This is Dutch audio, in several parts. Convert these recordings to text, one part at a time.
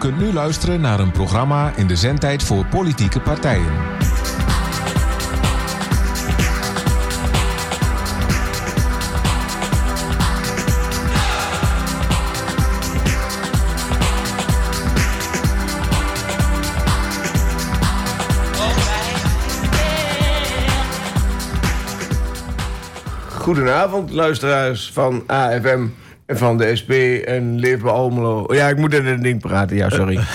kunt nu luisteren naar een programma in de zendtijd voor politieke partijen. Goedenavond, luisteraars van AFM van de SP en Leefbaar Almelo. Ja, ik moet in een ding praten, ja, sorry.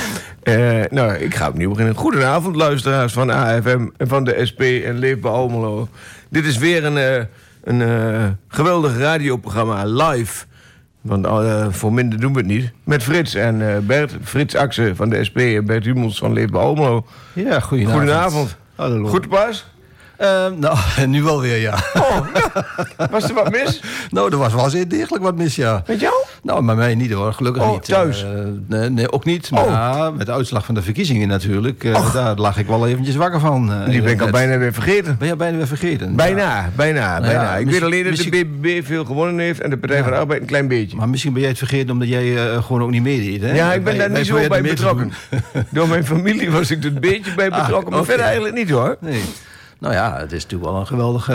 Eh, nou, ik ga opnieuw beginnen. Goedenavond, luisteraars van AFM en van de SP en Leefbaar Almelo. Dit is weer een, eh, een eh, geweldig radioprogramma live. Want eh, voor minder doen we het niet. Met Frits en Bert. Frits Axen van de SP en Bert Humels van Leefbaar Almelo. Ja, goedenavond. Goedenavond. Hallo. Goed pas? Eh, nou, nu wel weer, ja. Oh, was er wat mis? nou, er was wel zeer degelijk wat mis, ja. Met jou? Nou, met mij niet hoor, gelukkig Oh, niet. thuis? Eh, nee, nee, ook niet. Maar Oh. ja, met de uitslag van de verkiezingen natuurlijk, eh, daar lag ik wel eventjes wakker van. eh, Die ben ik al net. bijna weer vergeten. Ben je bijna weer vergeten? Bijna, Ja. bijna, bijna. ik weet alleen dat de BBB veel gewonnen heeft en de Partij van de Arbeid een klein beetje. Maar misschien ben jij het vergeten omdat jij gewoon ook niet meedeed, hè? ja, ik ben daar niet zo bij betrokken. Door mijn familie was ik er een beetje bij Ah, betrokken, maar verder eigenlijk niet hoor. Nee. Nou ja, het is natuurlijk wel een geweldige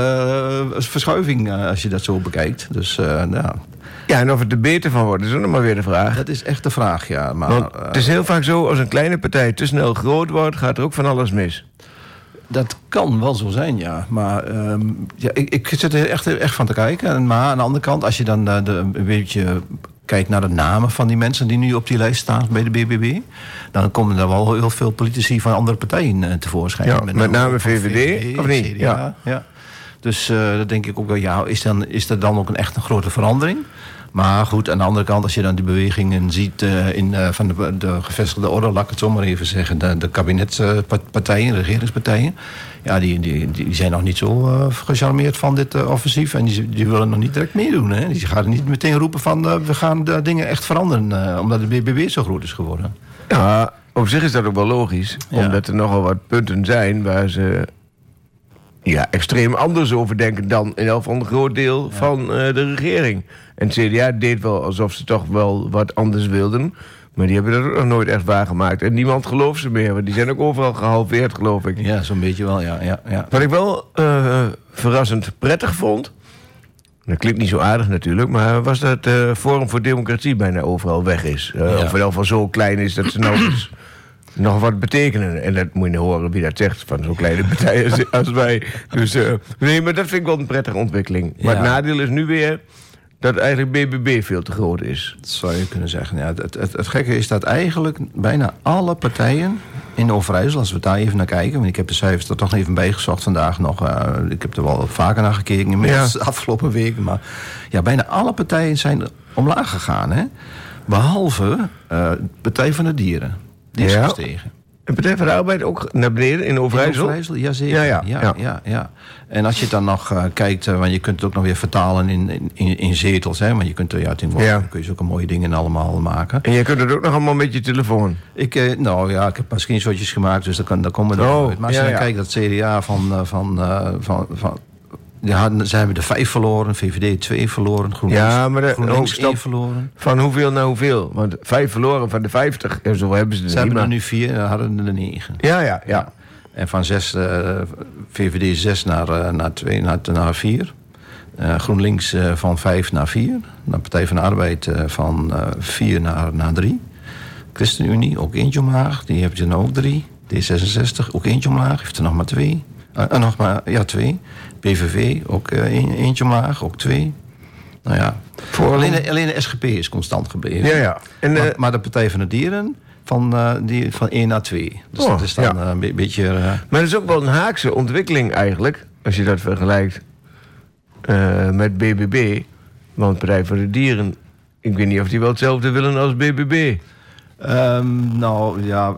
eh, verschuiving eh, als je dat zo bekijkt. Dus eh, nou, Ja, en of het er beter van wordt, is ook nog maar weer de vraag. dat is echt de vraag, ja. Maar, Want het is heel vaak zo, als een kleine partij te snel groot wordt, gaat er ook van alles mis. Dat kan wel zo zijn, ja. Maar ehm, ja, ik, ik zit er echt, echt van te kijken. En- Maar aan de andere kant, als je dan eh, de, een beetje kijkt naar de namen van die mensen die nu op die lijst staan bij de BBB, dan komen er wel heel veel politici van andere partijen eh, tevoorschijn. Ja, met name VVD, of niet? CDA, Ja. ja. Dus eh dat denk ik ook wel, ja, is, dan, is er dan ook een echt een grote verandering? Maar goed, aan de andere kant, als je dan die bewegingen ziet eh, in, van de, de gevestigde orde, laat ik het zo maar even zeggen, de, de kabinetspartijen, regeringspartijen, ja, die, die, die zijn nog niet zo eh, gecharmeerd van dit eh, offensief. En die, die willen nog niet direct meedoen. Hè? Die gaan niet meteen roepen van eh, we gaan de dingen echt veranderen, omdat de BBB zo groot is geworden. Ja, op zich is dat ook wel logisch. Ja. Omdat er nogal wat punten zijn waar ze ja, extreem anders over denken dan in elk geval een groot deel van de regering. En het CDA deed wel alsof ze toch wel wat anders wilden. Maar die hebben dat ook nog nooit echt waargemaakt. En niemand gelooft ze meer. Want die zijn ook overal gehalveerd, geloof ik. Ja, zo'n beetje wel, ja. ja, ja. Wat ik wel eh, verrassend prettig vond. Dat klinkt niet zo aardig natuurlijk, maar was dat eh Forum voor Democratie bijna overal weg is. Eh, Ja. Of in ieder geval zo klein is dat ze nou eens nog wat betekenen. En dat moet je nou horen wie dat zegt van zo'n kleine partij als, als wij. Dus nee, maar dat vind ik wel een prettige ontwikkeling. Maar het nadeel is nu weer dat eigenlijk BBB veel te groot is. Dat zou je kunnen zeggen. Ja, het, het, het gekke is dat eigenlijk bijna alle partijen in Overijssel, als we daar even naar kijken, want ik heb de cijfers er toch even bijgezocht vandaag nog. eh, ik heb er wel vaker naar gekeken inmiddels Ja. de afgelopen weken. Maar ja, bijna alle partijen zijn omlaag gegaan. Hè? Behalve eh Partij van de Dieren. Die is Ja. gestegen. De Partij van de Arbeid ook naar beneden in Overijssel? Overijssel, jazeker. Ja, Ja, ja, ja, ja. ja, En als je dan nog eh, kijkt, eh, want je kunt het ook nog weer vertalen in, in- in, in zetels. Hè, want je kunt er ja, tegenwoordig Ja. kun je zulke mooie dingen allemaal maken. En je kunt het ook nog allemaal met je telefoon. Ik, eh, nou ja, ik heb maar screenshotjes gemaakt, dus daar, kan, daar komen we Oh, uit. Maar als je dan kijkt, dat CDA van... van, van, van hadden- ze hebben er vijf verloren, VVD twee verloren, GroenLinks, Ja, maar de- GroenLinks oh, één verloren. Van hoeveel naar hoeveel? Want vijf verloren van de vijftig. En zo hebben ze er Ze hebben er nu vier en hadden er negen. Ja, ja, ja. En van zes, eh, VVD zes naar, eh, naar twee, naar, naar vier. Eh, GroenLinks eh, van vijf naar vier. De Partij van de Arbeid eh, van eh, vier naar, naar drie. ChristenUnie ook eentje omlaag, die heeft er nou ook drie. D66 ook eentje omlaag, heeft er nog maar twee. Eh, eh, nog maar, ja, twee. PVV ook eh, een- eentje omlaag, ook twee. Nou ja, Voor- alleen, de- alleen de SGP is constant gebleven. Ja, ja. En, eh, maar, maar de Partij van de Dieren van, eh, die, van 1 naar 2. Dus Oh, dat is dan ja. een be- beetje... Maar dat is ook wel een haakse ontwikkeling eigenlijk. Als je dat vergelijkt met BBB. Want Partij voor de Dieren... Ik weet niet of die wel hetzelfde willen als BBB. Ehm, nou ja,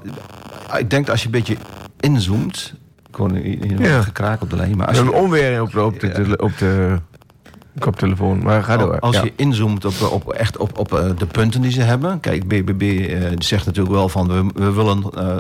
ik denk dat als je een beetje inzoomt. Hoor hier Ja. een gekraak op de lijn. Maar als je, onweer op de, op de, tele- op de koptelefoon. Maar ga door. als ja. je inzoomt op, op, echt op, op eh, de punten die ze hebben. Kijk, BBB eh, zegt natuurlijk wel van we, we willen eh,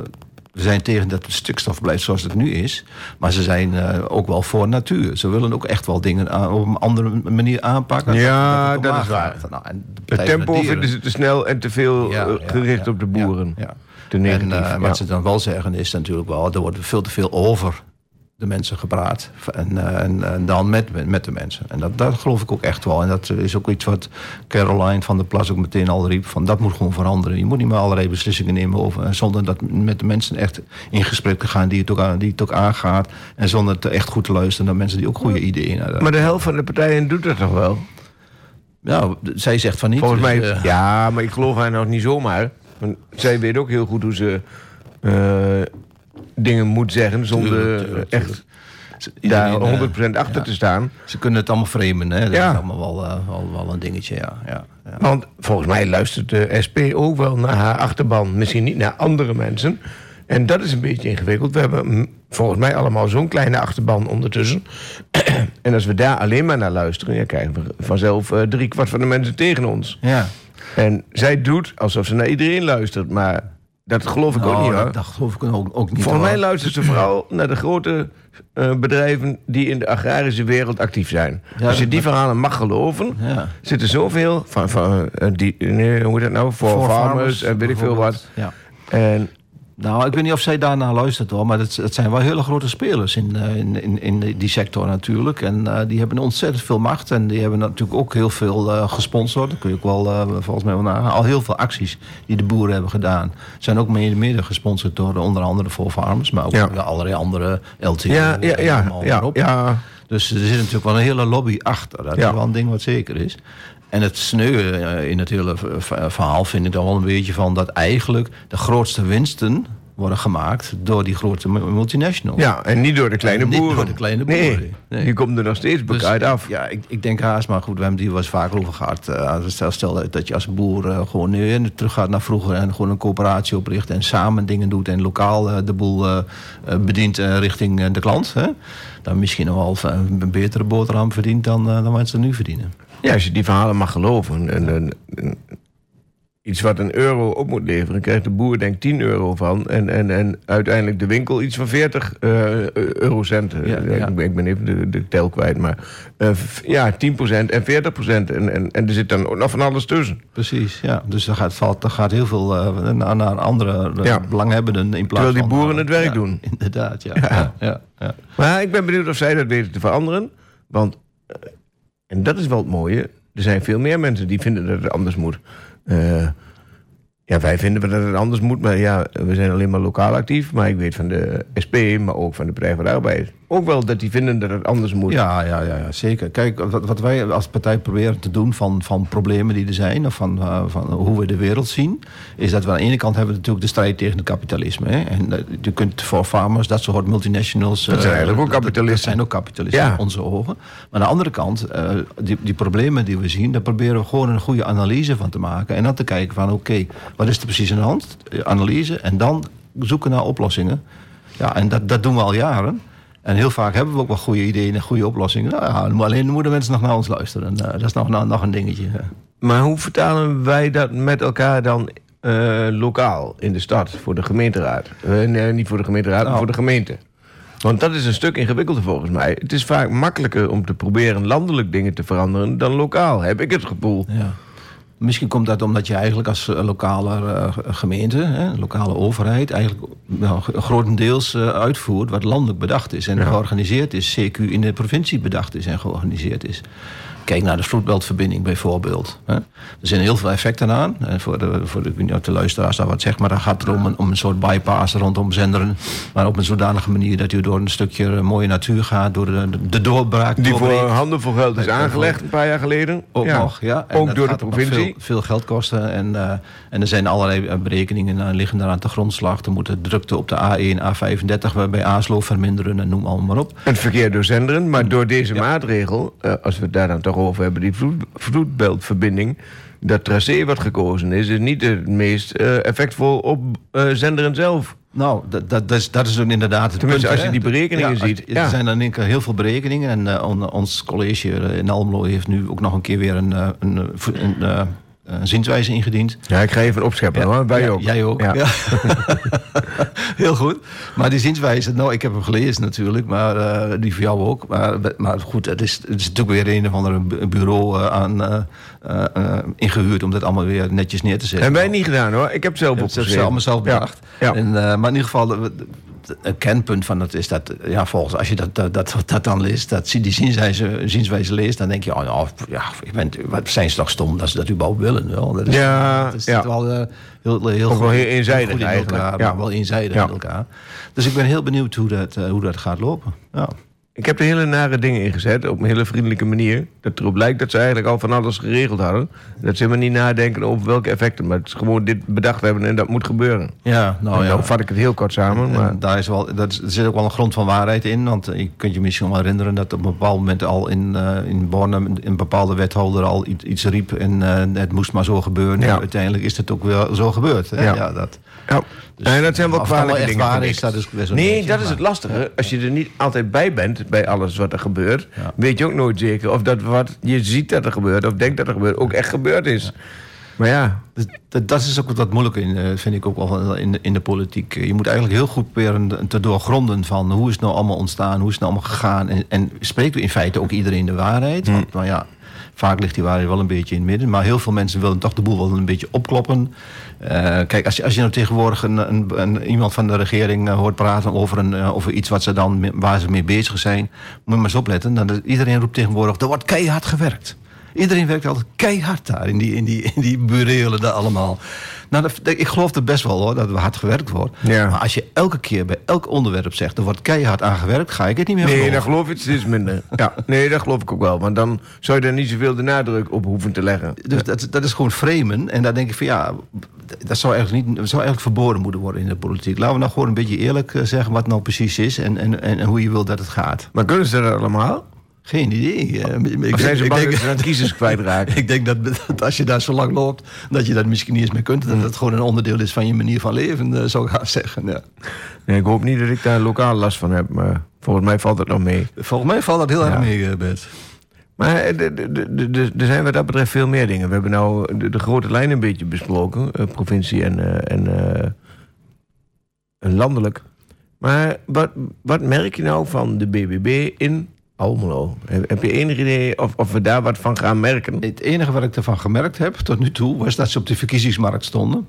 we zijn tegen dat het stikstofbeleid zoals het nu is. Maar ze zijn ook wel voor natuur. Ze willen ook echt wel dingen aan- op een andere manier aanpakken. Ja, dat is waar. Nou, en de Het tempo vinden ze te snel en te veel Ja, gericht ja, op de boeren. Ja, En eh, ja. wat ze dan wel zeggen is natuurlijk wel... er wordt veel te veel over de mensen gepraat. En, eh, en, en dan met, met- de mensen. En dat, dat geloof ik ook echt wel. En dat is ook iets wat Caroline van der Plas ook meteen al riep. Van dat moet gewoon veranderen. Je moet niet meer allerlei beslissingen nemen over... zonder dat met de mensen echt in gesprek te gaan... die het ook, aan, die het ook aangaat. En zonder te echt goed te luisteren naar mensen die ook goede ideeën hebben. Maar de helft van de partijen doet dat toch wel? nou, zij zegt van niet. Volgens dus, mij, eh, ja, maar ik geloof haar nog niet zomaar. Want zij weet ook heel goed hoe ze eh, dingen moet zeggen zonder Tuurlijk, tuurlijk, echt daar iedereen, eh, 100% achter ja. te staan. Ze kunnen het allemaal framen, hè? Dat Ja. is allemaal wel, eh, wel, wel een dingetje, ja. ja. Want volgens mij luistert de SP ook wel naar haar achterban. Misschien niet naar andere mensen. En dat is een beetje ingewikkeld. We hebben volgens mij allemaal zo'n kleine achterban ondertussen. en als we daar alleen maar naar luisteren... Ja, krijgen we vanzelf eh, drie kwart van de mensen tegen ons. ja. En zij doet alsof ze naar iedereen luistert. Maar dat geloof ik ook Nou, niet hoor. dat, dat geloof ik ook, ook niet. Volgens mij luistert ze vooral naar de grote eh, bedrijven die in de agrarische wereld actief zijn. Ja, Als je die verhalen mag geloven, Ja. zitten zoveel van, van eh, die, nee, hoe heet dat nou? Voor Voor farmers, en weet ik veel wat. Ja. En Nou, ik weet niet of zij daarna luistert hoor, maar het, het zijn wel hele grote spelers in, eh, in, in, in die sector natuurlijk. En eh, die hebben ontzettend veel macht en die hebben natuurlijk ook heel veel eh, gesponsord. Dat kun je ook wel volgens mij wel nagaan. Al heel veel acties die de boeren hebben gedaan. Zijn ook mede, mede gesponsord door onder andere voor farmers, maar ook Ja. allerlei andere LTO. ja, ja, ja, ja, ja. Dus er zit natuurlijk wel een hele lobby achter. Dat is wel een ding wat zeker is. En het sneu eh, in het hele verhaal vind ik dan wel een beetje van dat eigenlijk de grootste winsten worden gemaakt door die grote mu- multinationals. Ja, en niet door de kleine En niet boeren. door de kleine boeren. Nee. die komt er nog steeds Dus, bekijkt af. Ja, ik, ik denk haast, maar goed, we hebben die wel eens vaker over gehad. Eh, stel, stel dat je als boer eh, gewoon nu terug gaat naar vroeger en gewoon een coöperatie opricht en samen dingen doet en lokaal eh, de boel eh, eh, bedient eh, richting eh, de klant. Hè? Dan misschien nog wel een, betere boterham verdient dan, eh, dan wat ze nu verdienen. Ja, als je die verhalen mag geloven. En, en- en iets wat een euro op moet leveren, krijgt de boer denk ik 10 euro van. En, en, en uiteindelijk de winkel iets van 40 eh, eurocenten. Ja, ja. Ik, ben, ik ben even de, de tel kwijt. Maar eh, ja, 10% en 40%. En, en, en er zit dan ook nog van alles tussen. Precies, ja. Dus daar gaat, valt, daar gaat heel veel eh, naar, naar andere eh, Ja. belanghebbenden in plaats Terwijl die boeren eh, het werk doen. Inderdaad, ja. ja. Maar ik ben benieuwd of zij dat weten te veranderen. Want, eh, en dat is wel het mooie, er zijn veel meer mensen die vinden dat het anders moet. Eh, ja, wij vinden dat het anders moet, maar ja, we zijn alleen maar lokaal actief. Maar ik weet van de SP, maar ook van de Partij van de Arbeid. Ook wel dat die vinden dat het anders moet. Ja, ja, ja, ja, zeker. Kijk, wat, wat wij als partij proberen te doen van, van problemen die er zijn, of van, eh, van hoe we de wereld zien, is dat we aan de ene kant hebben natuurlijk de strijd tegen het kapitalisme. Hè? En eh, je kunt voor farmers, dat soort multinationals. Dat zijn eh, eigenlijk ook kapitalisten. Dat zijn ook kapitalisten Ja. in onze ogen. Maar aan de andere kant, eh, die, die problemen die we zien, daar proberen we gewoon een goede analyse van te maken. En dan te kijken van oké, wat is er precies aan de hand? Analyse en dan zoeken naar oplossingen. Ja, en dat, dat doen we al jaren. En heel vaak hebben we ook wel goede ideeën en goede oplossingen. Nou ja, alleen moeten mensen nog naar ons luisteren. Eh, dat is nog, nog, nog een dingetje. ja. Maar hoe vertalen wij dat met elkaar dan eh, lokaal in de stad voor de gemeenteraad? Eh, nee, niet voor de gemeenteraad, maar Nou. voor de gemeente. Want dat is een stuk ingewikkelder volgens mij. Het is vaak makkelijker om te proberen landelijk dingen te veranderen dan lokaal, heb ik het gevoel. Ja. Misschien komt dat omdat je eigenlijk als eh, lokale eh, gemeente, hè, lokale overheid, eigenlijk nou, g- grotendeels eh, uitvoert wat landelijk bedacht is en georganiseerd is, CQ in de provincie bedacht is en georganiseerd is. Kijk naar de vloedbeltverbinding bijvoorbeeld. Er zijn heel veel effecten aan. En voor de, voor de, luisteraars daar wat zegt, maar dan gaat het om een, om een soort bypass rondom Zenderen. Maar op een zodanige manier dat u door een stukje eh, mooie natuur gaat, door de, de doorbraak. Die voor doorbreekt. handenvol geld is Nee, aangelegd een paar jaar geleden. Ook Ja. nog, ja. En Ook door de provincie. Veel, veel geld kosten. En, eh, en er zijn allerlei eh, berekeningen uh, liggen daar aan de grondslag. Er moet de drukte op de A1, A35 bij Aaslo verminderen en noem allemaal maar op. Het verkeer door Zenderen, maar door deze maatregel, eh, als we daar dan toch over hebben, die vloed, vloedbeltverbinding, dat tracé wat gekozen is, is niet het meest eh, effectvol op eh, Zenderen zelf. Nou, dat, dat, is, dat is ook inderdaad het Tenminste, punt, als je die berekeningen Ja, ziet, Er zijn dan in heel veel berekeningen. En eh, on- ons college in Almelo heeft nu ook nog een keer weer een, een, een zienswijze ingediend. Ja, ik ga even opscheppen hoor. Wij ook. Jij ook. Ja. Heel goed. Maar die zienswijze, nou, ik heb hem gelezen natuurlijk, maar eh, die voor jou ook. Maar, maar goed, het is, het is natuurlijk weer een of ander bu- bureau eh, aan, eh, eh, eh, ingehuurd om dat allemaal weer netjes neer te zetten. Hebben wij niet gedaan hoor. Ik heb het zelf Ik heb het opgeschreven. zelf Ja. bedacht. Ja. En, eh, maar in ieder geval, een kenpunt van het is dat, ja, volgens als je dat, dat, dat, dat dan leest, dat, die zienswijze, zienswijze leest, dan denk je, oh, nou, ja, ik ben, wat zijn ze toch stom dat ze dat überhaupt willen. Wel? Dat is, Ja, dat is ja. wel eh, heel, heel, Ook wel heel eenzijdig goed in eigenlijk, Elkaar, ja. maar wel eenzijdig Ja. in elkaar. Dus ik ben heel benieuwd hoe dat, eh, hoe dat gaat lopen. Ja. Ik heb er hele nare dingen in gezet op een hele vriendelijke manier. Dat erop lijkt dat ze eigenlijk al van alles geregeld hadden. Dat ze helemaal niet nadenken over welke effecten. Maar het is gewoon dit bedacht hebben en dat moet gebeuren. Ja, nou ja. vat ik het heel kort samen. En Maar daar is wel, dat is, er zit ook wel een grond van waarheid in. Want eh, je kunt je misschien wel herinneren dat op een bepaald moment al in, eh in Bornem een bepaalde wethouder al iets, iets riep. En eh, het moest maar zo gebeuren. Ja. En uiteindelijk is het ook wel zo gebeurd. Hè? Ja. Ja. dat, ja. Dus dat zijn wel kwalijke dingen. waar is, ik. dat is best wel nee, dat is het lastige. Als je er niet altijd bij bent, bij alles wat er gebeurt... Ja. weet je ook nooit zeker of dat wat je ziet dat er gebeurt... of denkt dat er gebeurt, ook echt gebeurd is. Maar ja, dat, dat is ook wat moeilijk in, eh, vind ik ook wel in de, in de politiek. Je moet eigenlijk heel goed proberen te doorgronden van hoe is het nou allemaal ontstaan, hoe is het nou allemaal gegaan. En, en spreekt in feite ook iedereen de waarheid. Hmm. Want nou ja, vaak ligt die waarheid wel een beetje in het midden. Maar heel veel mensen willen toch de boel wel een beetje opkloppen. Eh, kijk, als je, als je nou tegenwoordig een, iemand van de regering eh, hoort praten over, een, over iets wat ze dan, waar ze mee bezig zijn, moet je maar eens opletten. Dan, iedereen roept tegenwoordig, er wordt keihard gewerkt. Iedereen werkt altijd keihard daar in die, in die, in die burelen daar allemaal. Nou, dat, ik geloof er best wel hoor, dat er hard gewerkt wordt. Ja. Maar als je elke keer bij elk onderwerp zegt... er wordt keihard aan gewerkt, ga ik het niet meer nee, geloven. dat geloof ik steeds minder. Ja, nee, dat geloof ik ook wel. Want dan zou je er niet zoveel de nadruk op hoeven te leggen. Dus dat, dat is gewoon framen. En daar denk ik van ja, dat zou eigenlijk, niet, dat zou eigenlijk verboden moeten worden in de politiek. Laten we nou gewoon een beetje eerlijk eh, zeggen wat nou precies is... en, en, en hoe je wil dat het gaat. Maar kunnen ze dat allemaal? Geen idee. eh, ik Of zijn ze ik bang denk- dat ze dan kiezers kwijtraken? Ik denk dat, dat als je daar zo lang loopt, dat je dat misschien niet eens meer kunt. Dat het gewoon een onderdeel is van je manier van leven, eh, zou ik gaan zeggen. Ja. Nee, ik hoop niet dat ik daar lokaal last van heb. Maar volgens mij valt het nog mee. Volgens mij valt dat heel erg mee, eh, Bert. Maar er zijn wat dat betreft veel meer dingen. We hebben nou de, de grote lijn een beetje besproken. provincie en, en, en landelijk. Maar wat, wat merk je nou van de BBB in Almelo? Heb, je enig idee of, of we daar wat van gaan merken? Het enige wat ik ervan gemerkt heb tot nu toe, was dat ze op de verkiezingsmarkt stonden.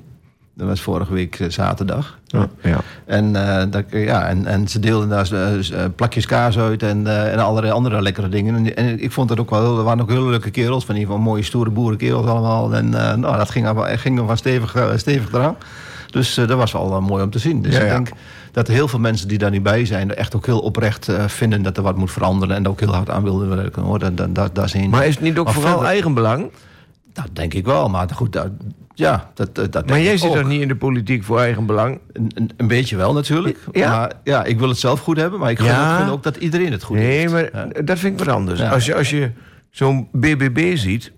Dat was vorige week eh, zaterdag. Ja. ja. En, eh, dat, ja, en, en ze deelden daar eh, eh, plakjes kaas uit en, eh, en allerlei andere lekkere dingen. En, en ik vond het ook wel, heel- er waren ook hele leuke kerels, van die mooie stoere boerenkerels allemaal. En eh, nou, dat ging, wel- ging er van stevig, eh, stevig eraan. Dus eh, dat was wel eh, mooi om te zien. Dus ik denk dat er heel veel mensen die daar niet bij zijn, echt ook heel oprecht eh, vinden dat er wat moet veranderen. En ook heel hard aan wilden werken. Hoor. Dat, dat, dat, dat is een, Maar is het niet ook Maar vooral verder- eigenbelang? dat denk ik wel, maar goed, dat, ja, dat, dat, dat Maar jij zit ook. toch niet in de politiek voor eigenbelang? Een, een, een beetje wel natuurlijk. Ja. Maar ja, ik wil het zelf goed hebben, maar ik Ja. vind ook dat iedereen het goed nee, heeft. maar Ja. dat vind ik wat anders. Als je, als je zo'n BBB ziet,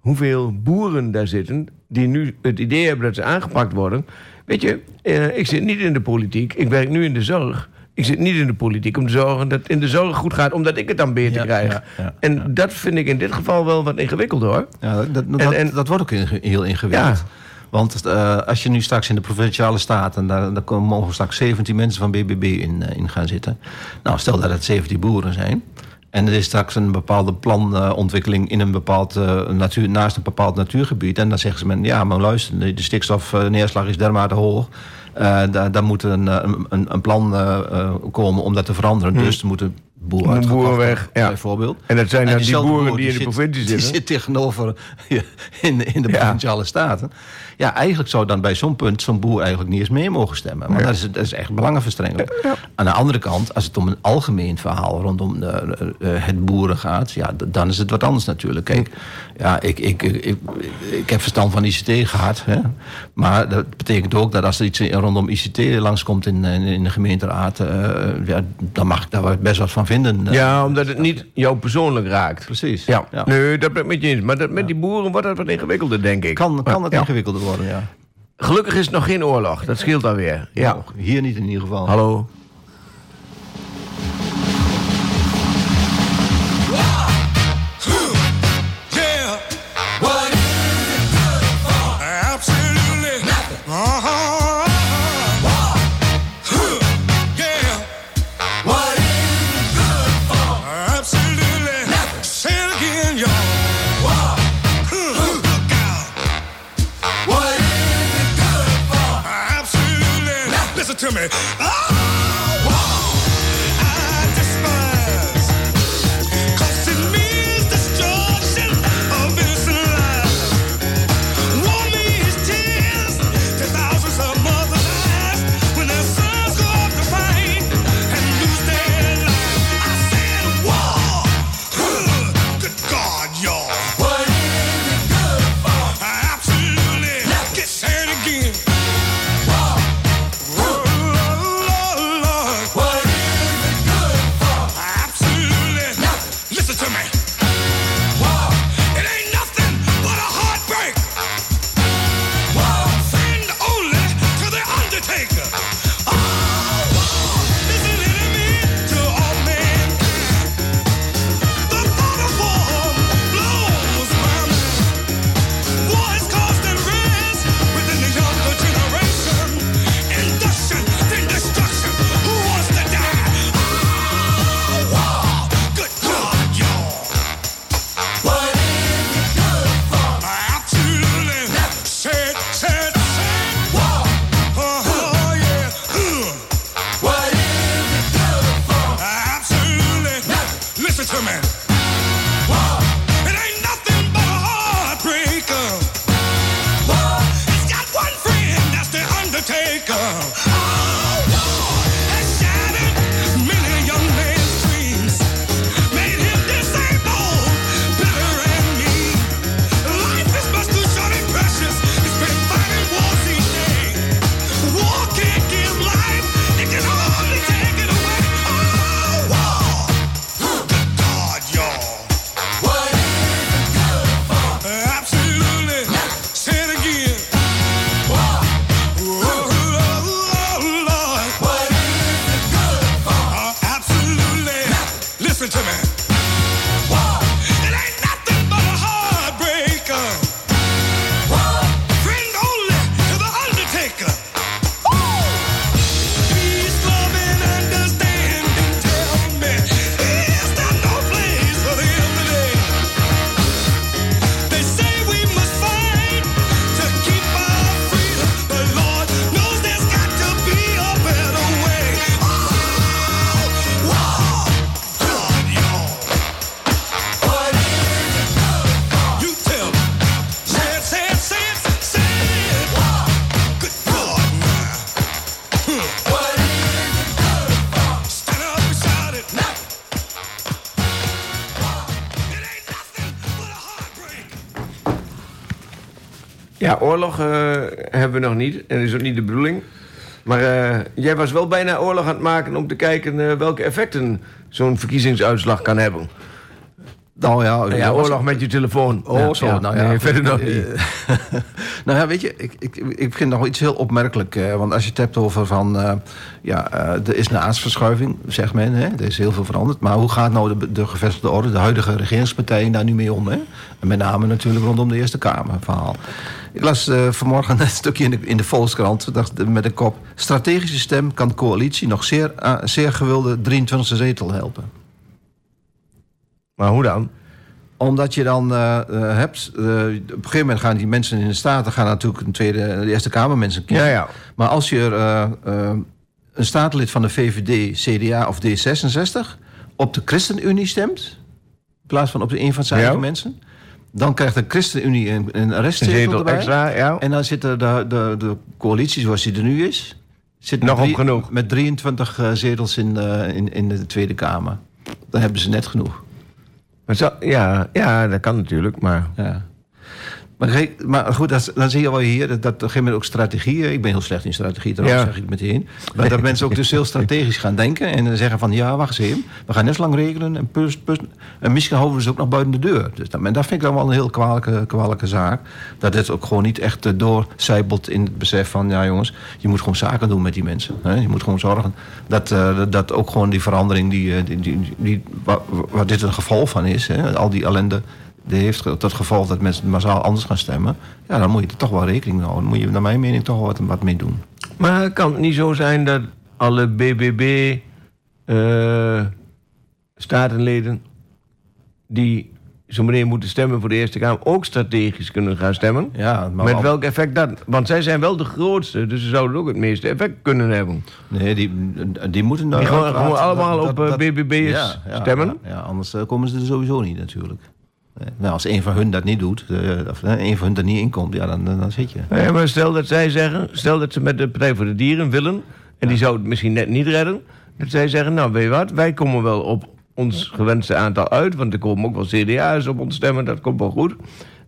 hoeveel boeren daar zitten... die nu het idee hebben dat ze aangepakt worden... Weet je, eh, ik zit niet in de politiek. Ik werk nu in de zorg. Ik zit niet in de politiek om te zorgen dat het in de zorg goed gaat... omdat ik het dan beter Ja, krijg. ja, ja, en dat vind ik in dit geval wel wat ingewikkeld, hoor. Ja, dat, dat, En- dat, en- dat wordt ook heel ingewikkeld. Want eh, als je nu straks in de provinciale staten, daar, daar komen- mogen straks 17 mensen van BBB in, eh, in gaan zitten. Nou, stel dat het 17 boeren zijn. En er is straks een bepaalde planontwikkeling in een bepaald, eh, natuur, naast een bepaald natuurgebied. En dan zeggen ze men, ja, maar luister, de, stikstofneerslag is dermate hoog. Eh, daar, daar moet een, eh, een, een plan eh, eh, komen om dat te veranderen. Dus er moeten boeren een boer weg, ja. bijvoorbeeld. En dat zijn dan die boeren boer, die in de provincie Die zitten. zit tegenover in, in de provinciale staten. Ja, eigenlijk zou dan bij zo'n punt zo'n boer eigenlijk niet eens mee mogen stemmen. Want Ja. dat, is, dat is echt belangenverstrengeling. Aan de andere kant, als het om een algemeen verhaal rondom de, eh, eh, het boeren gaat, ja, dan is het wat anders natuurlijk. Kijk, ja, ik, ik, ik, ik, ik heb verstand van ICT gehad. Hè, maar dat betekent ook dat als er iets rondom ICT langskomt in, in, in de gemeenteraad, eh, ja, dan mag ik daar best wat van vinden. eh. Ja, omdat het niet jou persoonlijk raakt. precies. Ja, Ja. nee, dat ben ik met je eens. Maar dat, met die boeren wordt dat wat ingewikkelder, denk ik. Kan, kan het ingewikkelder worden, ja. Gelukkig is het nog geen oorlog. Dat scheelt alweer. Ja. Hier niet in ieder geval. Hallo. me. Ja, oorlog uh, hebben we nog niet. En is ook niet de bedoeling. Maar uh, jij was wel bijna oorlog aan het maken om te kijken uh, welke effecten zo'n verkiezingsuitslag kan hebben. Nou ja, ja oorlog met je telefoon. Oh, ja, zo. Ja. Nou ja, nee, verder nog niet. nou ja, weet je, ik, ik, ik vind nog iets heel opmerkelijk. Uh, want als je het hebt over van... Uh, ja, uh, er is een aardsverschuiving, zegt men. Hè? Er is heel veel veranderd. Maar hoe gaat nou de, de gevestigde orde, de huidige regeringspartijen daar nu mee om? Hè? En met name natuurlijk rondom de Eerste Kamer verhaal. Ik las vanmorgen een stukje in de, in de Volkskrant dacht, met de kop... Strategische stem kan coalitie nog zeer, zeer gewilde 23e zetel helpen. Maar hoe dan? Omdat je dan uh, uh, hebt... Uh, op een gegeven moment gaan die mensen in de Staten... gaan natuurlijk een tweede, de Eerste Kamermensen kiezen. Ja, ja. Maar als je een statenlid van de VVD, CDA of D66... op de ChristenUnie stemt... in plaats van op de een van zijn eigen mensen... dan krijgt de ChristenUnie een, een erbij. Extra, ja. En dan zit er de, de, de coalitie zoals die er nu is... Zit Nog drie, op genoeg. Met 23 zetels in, in, in de Tweede Kamer. Dan hebben ze net genoeg. Maar zo, ja, ja, dat kan natuurlijk, maar... Ja. Maar, maar goed, dat, dan zie je wel hier dat, dat op een gegeven moment ook strategieën... Ik ben heel slecht in strategie, Ja. zeg ik het meteen. Maar dat mensen ook dus heel strategisch gaan denken... en dan zeggen van, ja, wacht eens even. We gaan net zo lang regelen en, pus, pus, en misschien houden we ze ook nog buiten de deur. Dus dat, en dat vind ik dan wel een heel kwalijke, kwalijke zaak. Dat het ook gewoon niet echt uh, doorcijpelt in het besef van... ja jongens, je moet gewoon zaken doen met die mensen. Hè? Je moet gewoon zorgen dat, uh, dat, ook gewoon die verandering... Die, die, die, die, waar, waar dit een gevolg van is, hè? al die ellende heeft tot gevolg dat mensen massaal anders gaan stemmen. Ja, dan moet je er toch wel rekening mee houden. Dan moet je, naar mijn mening, toch wel wat, wat mee doen. Maar kan het niet zo zijn dat alle BBB-statenleden... die zo meneer moeten stemmen voor de Eerste Kamer... ook strategisch kunnen gaan stemmen. Ja, maar Met wel- welk effect dat? Want zij zijn wel de grootste, dus ze zouden ook het meeste effect kunnen hebben. Nee, die, die moeten nou... Die gewoon- allemaal op, eh, BBB'ers stemmen? Ja, ja, anders eh, komen ze er sowieso niet natuurlijk. Eh, Nou, als een van hun dat niet doet, eh, of eh, een van hun er niet inkomt, ja, dan, dan, zit je. Ja, maar stel dat zij zeggen, stel dat ze met de Partij voor de Dieren willen... en die zou het misschien net niet redden... dat zij zeggen, nou weet je wat, wij komen wel op ons gewenste aantal uit... want er komen ook wel CDA's op ons stemmen, dat komt wel goed...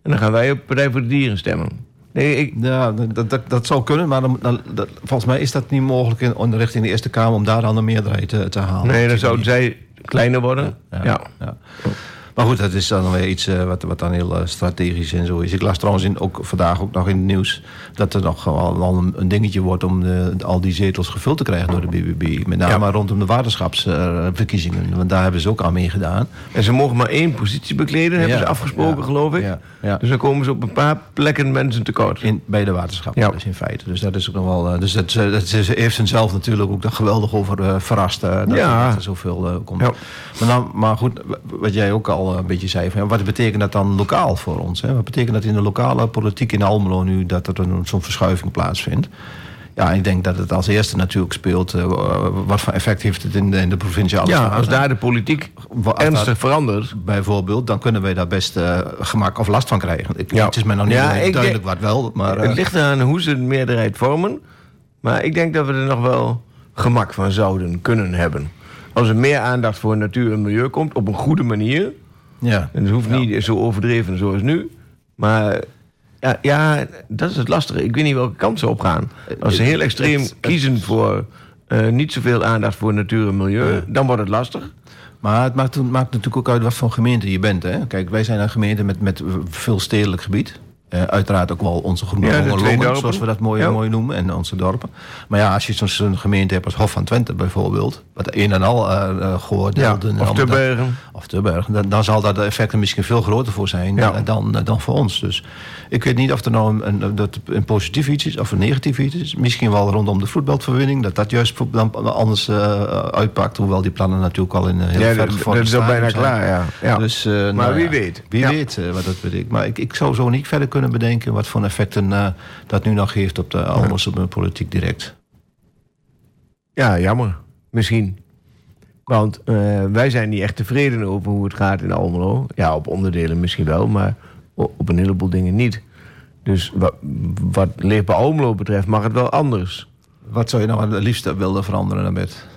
en dan gaan wij op Partij voor de Dieren stemmen. Nee, ik, Ja, dat, dat, dat zou kunnen, maar dan, dan- dat, volgens mij is dat niet mogelijk in, in richting de Eerste Kamer om daar dan een meerderheid te, te halen. nee, dan zouden zij kleiner worden. Ja. ja. Maar goed, dat is dan weer iets eh, wat, wat dan heel eh, strategisch en zo is. Ik las trouwens in, ook vandaag ook nog in het nieuws... dat er nog wel, een, een dingetje wordt om de, al die zetels gevuld te krijgen door de BBB. Met name Ja. rondom de waterschapsverkiezingen. want daar hebben ze ook aan meegedaan. En ze mogen maar één positie bekleden, hebben ze afgesproken, geloof ik. Dus dan komen ze op een paar plekken mensen tekort. In, bij de waterschap, Ja. dus in feite. Dus dat is ook nog wel. eh, dus dat, dat ze heeft zichzelf natuurlijk ook daar geweldig over verrast. dat, Ja. er zoveel komt. Ja. Maar, dan, maar goed, wat jij ook al een beetje zei, van, ja, wat betekent dat dan lokaal voor ons? Hè? Wat betekent dat in de lokale politiek in Almelo nu dat er een- zo'n verschuiving plaatsvindt? Ja, ik denk dat het als eerste natuurlijk speelt. eh, wat voor effect heeft het in de, in de provinciale Ja, als daar de politiek ernstig verandert... bijvoorbeeld, dan kunnen wij daar best eh, gemak of last van krijgen. Ik, Ja. Het is mij nog niet Ja, duidelijk denk- wat wel, maar... eh, Het ligt eraan hoe ze een meerderheid vormen. Maar ik denk dat we er nog wel gemak van zouden kunnen hebben. Als er meer aandacht voor natuur en milieu komt, op een goede manier. Ja. En het hoeft niet zo overdreven zoals nu. Maar ja, ja, dat is het lastige. Ik weet niet welke kant ze opgaan. Als ze heel extreem Het- het- kiezen voor eh, niet zoveel aandacht voor natuur en milieu, dan wordt het lastig. Maar het maakt, maakt natuurlijk ook uit wat voor gemeente je bent. Hè? Kijk, wij zijn een gemeente met, met veel stedelijk gebied. Eh, uiteraard ook wel onze groene Ja, longen, zoals we dat mooi, Ja. mooi noemen, en onze dorpen. Maar ja, als je zo'n gemeente hebt als Hof van Twente bijvoorbeeld, wat een en al uh, uh, gehoord Ja, en of allemaal te bergen. dat- Of. Dan, dan zal dat de effecten misschien veel groter voor zijn Ja. eh, dan, eh, dan voor ons. Dus ik weet niet of er nou een, een, dat een positief iets is of een negatief iets is. Misschien wel rondom de voetbalverwinning, dat dat juist dan anders eh, uitpakt. Hoewel die plannen natuurlijk al in heel Ja, ver dat, gevorderd dat is al bijna zijn. klaar, ja. Dus, eh, nou wie weet. Wie weet eh, wat dat betekent. Maar ik, ik zou zo niet verder kunnen bedenken wat voor effecten eh, dat nu nog geeft op de Almelse politiek direct. Ja, jammer. Misschien. Want eh, wij zijn niet echt tevreden over hoe het gaat in Almelo. Ja, op onderdelen misschien wel, maar op een heleboel dingen niet. Dus wat, wat Leefbaar Almelo betreft mag het wel anders. Wat zou je nou het liefst willen veranderen met?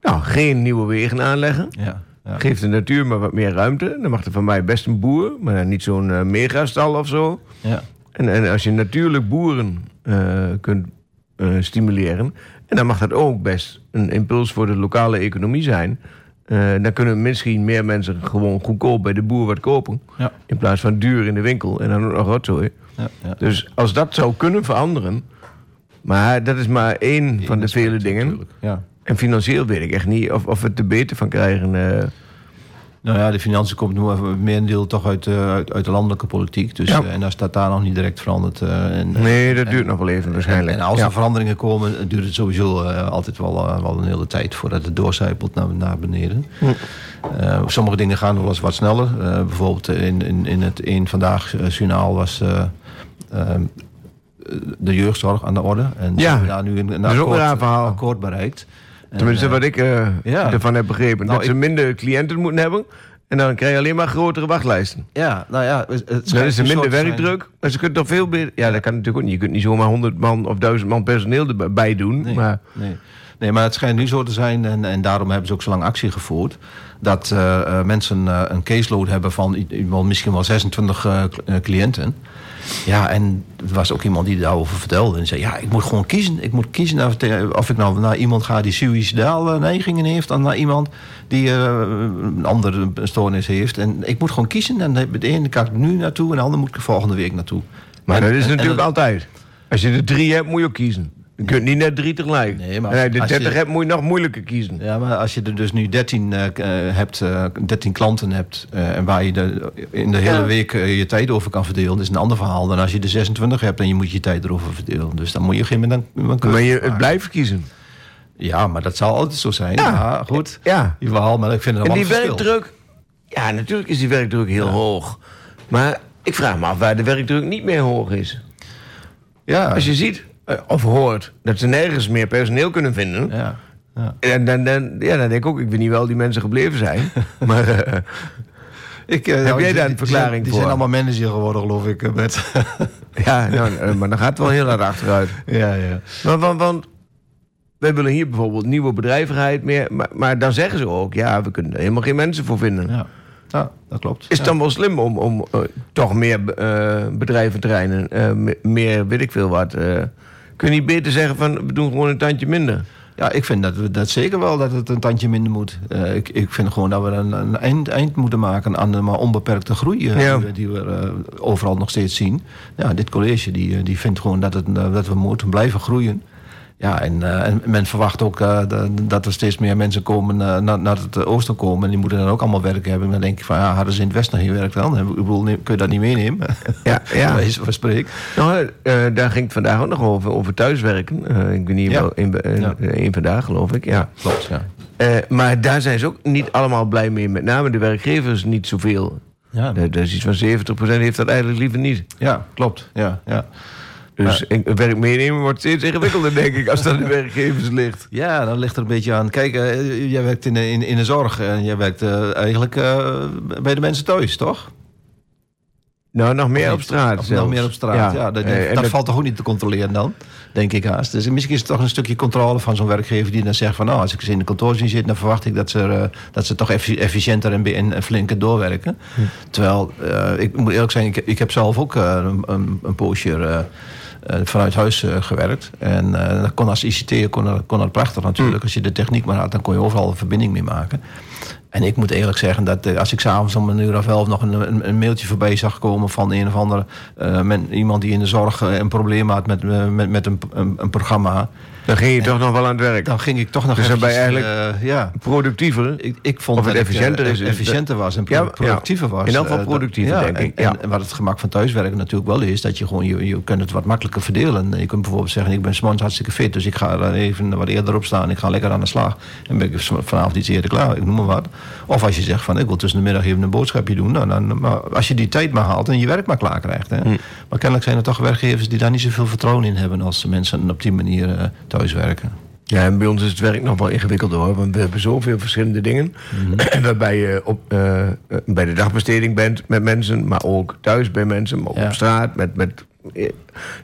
Nou, geen nieuwe wegen aanleggen. Ja, ja. Geef de natuur maar wat meer ruimte. Dan mag er van mij best een boer, maar niet zo'n eh, megastal of zo. ja. En, en als je natuurlijk boeren eh, kunt eh, stimuleren... en dan mag dat ook best een impuls voor de lokale economie zijn... dan kunnen misschien meer mensen gewoon goedkoop bij de boer wat kopen... Ja. in plaats van duur in de winkel en dan ook nog rotzooi. Ja, ja. Dus als dat zou kunnen veranderen... maar dat is maar één van de vele dingen... Natuurlijk, Ja. En financieel weet ik echt niet of, of we het er beter van krijgen... eh. Nou ja, de financiën komt nu even merendeel toch uit, eh, uit, uit de landelijke politiek. Dus, Ja. eh, en als dat daar nog niet direct verandert. eh, en, nee, dat duurt nog wel even waarschijnlijk. En, en als Ja. er veranderingen komen, duurt het sowieso altijd wel, wel een hele tijd voordat het doorcijpelt naar, naar beneden. Hm. Sommige dingen gaan wel eens wat sneller. Bijvoorbeeld in, in, in het een vandaag journaal was eh, eh, de jeugdzorg aan de orde. En Ja, daar nu een, een dat is ook een akkoord, raar verhaal. akkoord bereikt. En, Tenminste, wat ik eh, ja. ervan heb begrepen. Nou, dat ze minder cliënten moeten hebben. En dan krijg je alleen maar grotere wachtlijsten. Ja, nou ja, het Dan is er minder werkdruk. Maar ze kunnen toch veel beter... Ja, dat kan natuurlijk ook niet. Je kunt niet zomaar 100 man of 1000 man personeel erbij doen. Nee, Maar nee. nee, maar het schijnt nu zo te zijn, en, en daarom hebben ze ook zo lang actie gevoerd, dat eh, eh, mensen eh, een caseload hebben van misschien wel 26 eh, cl- eh, cliënten. Ja, en er was ook iemand die daarover vertelde. En zei, ja, ik moet gewoon kiezen. Ik moet kiezen of, te- of ik nou naar iemand ga die suïcidale neigingen heeft... dan naar iemand die eh, een andere stoornis heeft. En ik moet gewoon kiezen. En de ene kan ik nu naartoe en de andere moet ik volgende week naartoe. Maar En- dat is en- natuurlijk altijd. Als je er drie hebt, moet je ook kiezen. Je kunt niet net drie tegelijk. Nee, maar en als je je- 30 hebt, moet je nog moeilijker kiezen. Ja, maar als je er dus nu 13, eh, eh, hebt, eh, 13 klanten hebt... eh, en waar je de, in de hele Ja. week je tijd over kan verdelen... is een ander verhaal dan als je er 26 hebt... en je moet je tijd erover verdelen. Dus dan moet je op een gegeven moment... Dan, dan Maar je, het blijft kiezen. Ja, maar dat zal altijd zo zijn. Ja. Ja, goed. Ja. Die verhaal, maar ik vind het En wel die een verschil. werkdruk... Ja, natuurlijk is die werkdruk heel hoog. Maar ik vraag me af waar de werkdruk niet meer hoog is. Ja, Als je ziet of hoort dat ze nergens meer personeel kunnen vinden... ja, ja. En dan, dan, ja, dan denk ik ook, ik weet niet wel die mensen gebleven zijn. maar eh, Ik, eh, Heb nou, jij die- daar een die verklaring zijn, Die voor? zijn allemaal manager geworden, geloof ik. eh, Met, ja, nou, eh, maar dan gaat het wel heel hard achteruit. ja, ja. Want, want, want wij willen hier bijvoorbeeld nieuwe bedrijvigheid meer. Maar, maar dan zeggen ze ook, ja, we kunnen er helemaal geen mensen voor vinden. Ja, ja dat klopt. Is het Ja. dan wel slim om, om eh, toch meer eh bedrijventerreinen, eh, me- meer weet ik veel wat. Kun je niet beter zeggen van we doen gewoon een tandje minder? Ja, ik vind dat, we, dat zeker wel dat het een tandje minder moet. Eh, ik, ik vind gewoon dat we een, een eind, eind moeten maken aan de maar onbeperkte groei eh, Ja. die we, die we eh, overal nog steeds zien. Ja, dit college die, die vindt gewoon dat, het, dat we moeten blijven groeien. Ja, en, eh, en men verwacht ook eh, dat- dat er steeds meer mensen komen eh, naar, naar het oosten komen. En die moeten dan ook allemaal werk hebben. En dan denk ik van, ja, hadden ze in het westen geen werk dan? Ik bedoel, kun je dat niet meenemen? Ja, ja. Van spreken. Nou, daar ging het vandaag ook nog over, over thuiswerken. Ik weet niet, Ja. wel, Ja. een vandaag geloof ik, ja. Klopt, ja. Maar daar zijn ze ook niet allemaal blij mee. Met name de werkgevers niet zoveel. Ja, er is iets van 70% heeft dat eigenlijk liever niet. ja klopt. Ja, ja. Dus een werk meenemen wordt steeds ingewikkelder, denk ik, als dat aan de werkgevers ligt. Ja, dan ligt er een beetje aan. Kijk, eh, jij werkt in de, in, in de zorg en jij werkt eh, eigenlijk eh, bij de mensen thuis, toch? Nou, nog meer op straat. Of nog meer op straat. Ja, dat, dat dat- valt toch ook niet te controleren dan, denk ik haast. Dus misschien is het toch een stukje controle van zo'n werkgever die dan zegt van... nou, als ik ze in de kantoor zie zitten, dan verwacht ik dat ze, dat ze toch effi- efficiënter en, en flinker doorwerken. Hm. Terwijl, ik moet eerlijk zijn, ik, ik heb zelf ook een, een, poosje... vanuit huis eh, gewerkt. En eh, dat kon als ICT kon kon dat prachtig natuurlijk. Als je de techniek maar had, dan kon je overal een verbinding mee maken. En ik moet eerlijk zeggen dat eh, als ik s'avonds om een uur of elf nog een, een, mailtje voorbij zag komen van een of andere eh, men- iemand die in de zorg eh, een probleem had met, met, met een, een, een programma, Dan ging je toch nog wel aan het werk. dan ging ik toch nog Dus dan ben je eventjes, eigenlijk- ja. Productiever. Ik, ik vond Of het dat efficiënter efficiënter was en pro- Ja, ja. productiever was. In elk geval productiever, denk en, ik, ja. En, en wat het gemak van thuiswerken natuurlijk wel is, dat je gewoon, je, je kunt het wat makkelijker verdelen. Je kunt bijvoorbeeld zeggen, ik ben s'morgens hartstikke fit, dus ik ga er even wat eerder op staan, ik ga lekker aan de slag. En ben ik vanavond iets eerder klaar, ik noem maar wat. Of als je zegt van, ik wil tussen de middag even een boodschapje doen, nou, dan, maar als je die tijd maar haalt en je werk maar klaar krijgt. Hè. Hm. Maar kennelijk zijn er toch werkgevers die daar niet zoveel vertrouwen in hebben als de mensen op die manier eh, thuiswerken. Ja, en bij ons is het werk nog wel ingewikkelder hoor. Want we hebben zoveel verschillende dingen. Waarbij je op, eh, eh, bij de dagbesteding bent met mensen, maar ook thuis bij mensen, maar ook Ja. op straat. Met, met,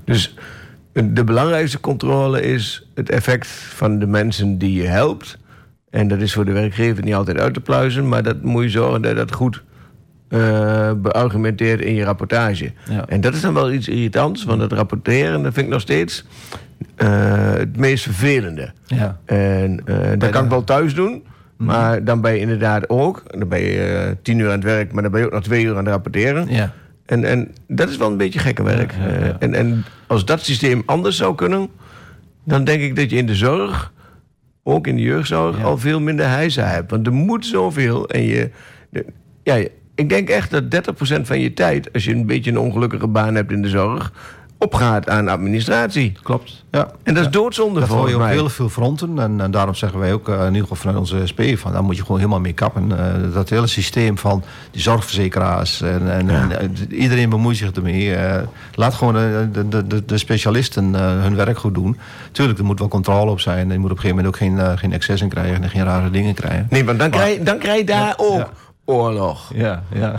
dus de belangrijkste controle is het effect van de mensen die je helpt. En dat is voor de werkgever niet altijd uit te pluizen, maar dat moet je zorgen dat dat goed eh beargumenteert in je rapportage. Ja. En dat is dan wel iets irritants, want het rapporteren dat vind ik nog steeds eh, het meest vervelende. Ja. En eh, dat de- kan ik wel thuis doen. Maar dan ben je inderdaad ook... Dan ben je tien uur aan het werk, maar dan ben je ook nog twee uur aan het rapporteren. Ja. En, en dat is wel een beetje gekke werk. Ja, ja, ja. En, en als dat systeem anders zou kunnen... dan denk ik dat je in de zorg, ook in de jeugdzorg... Ja. al veel minder heisa hebt. Want er moet zoveel. En je... de- ja, ik denk echt dat 30% van je tijd... als je een beetje een ongelukkige baan hebt in de zorg... opgaat aan administratie. Klopt. Ja. En dat is doodzonde Dat volgens je op heel veel fronten. En, en daarom zeggen wij ook, eh, in ieder geval vanuit onze SP, van daar moet je gewoon helemaal mee kappen. Eh, dat hele systeem van die zorgverzekeraars en, en, en, eh, iedereen bemoeit zich ermee. Laat gewoon de, de, de, de specialisten hun werk goed doen. Tuurlijk, er moet wel controle op zijn. Je moet op een gegeven moment ook geen, geen excessen krijgen en geen rare dingen krijgen. Nee, want dan krijg, je- dan krijg je daar ook ja. oorlog. Ja, ja.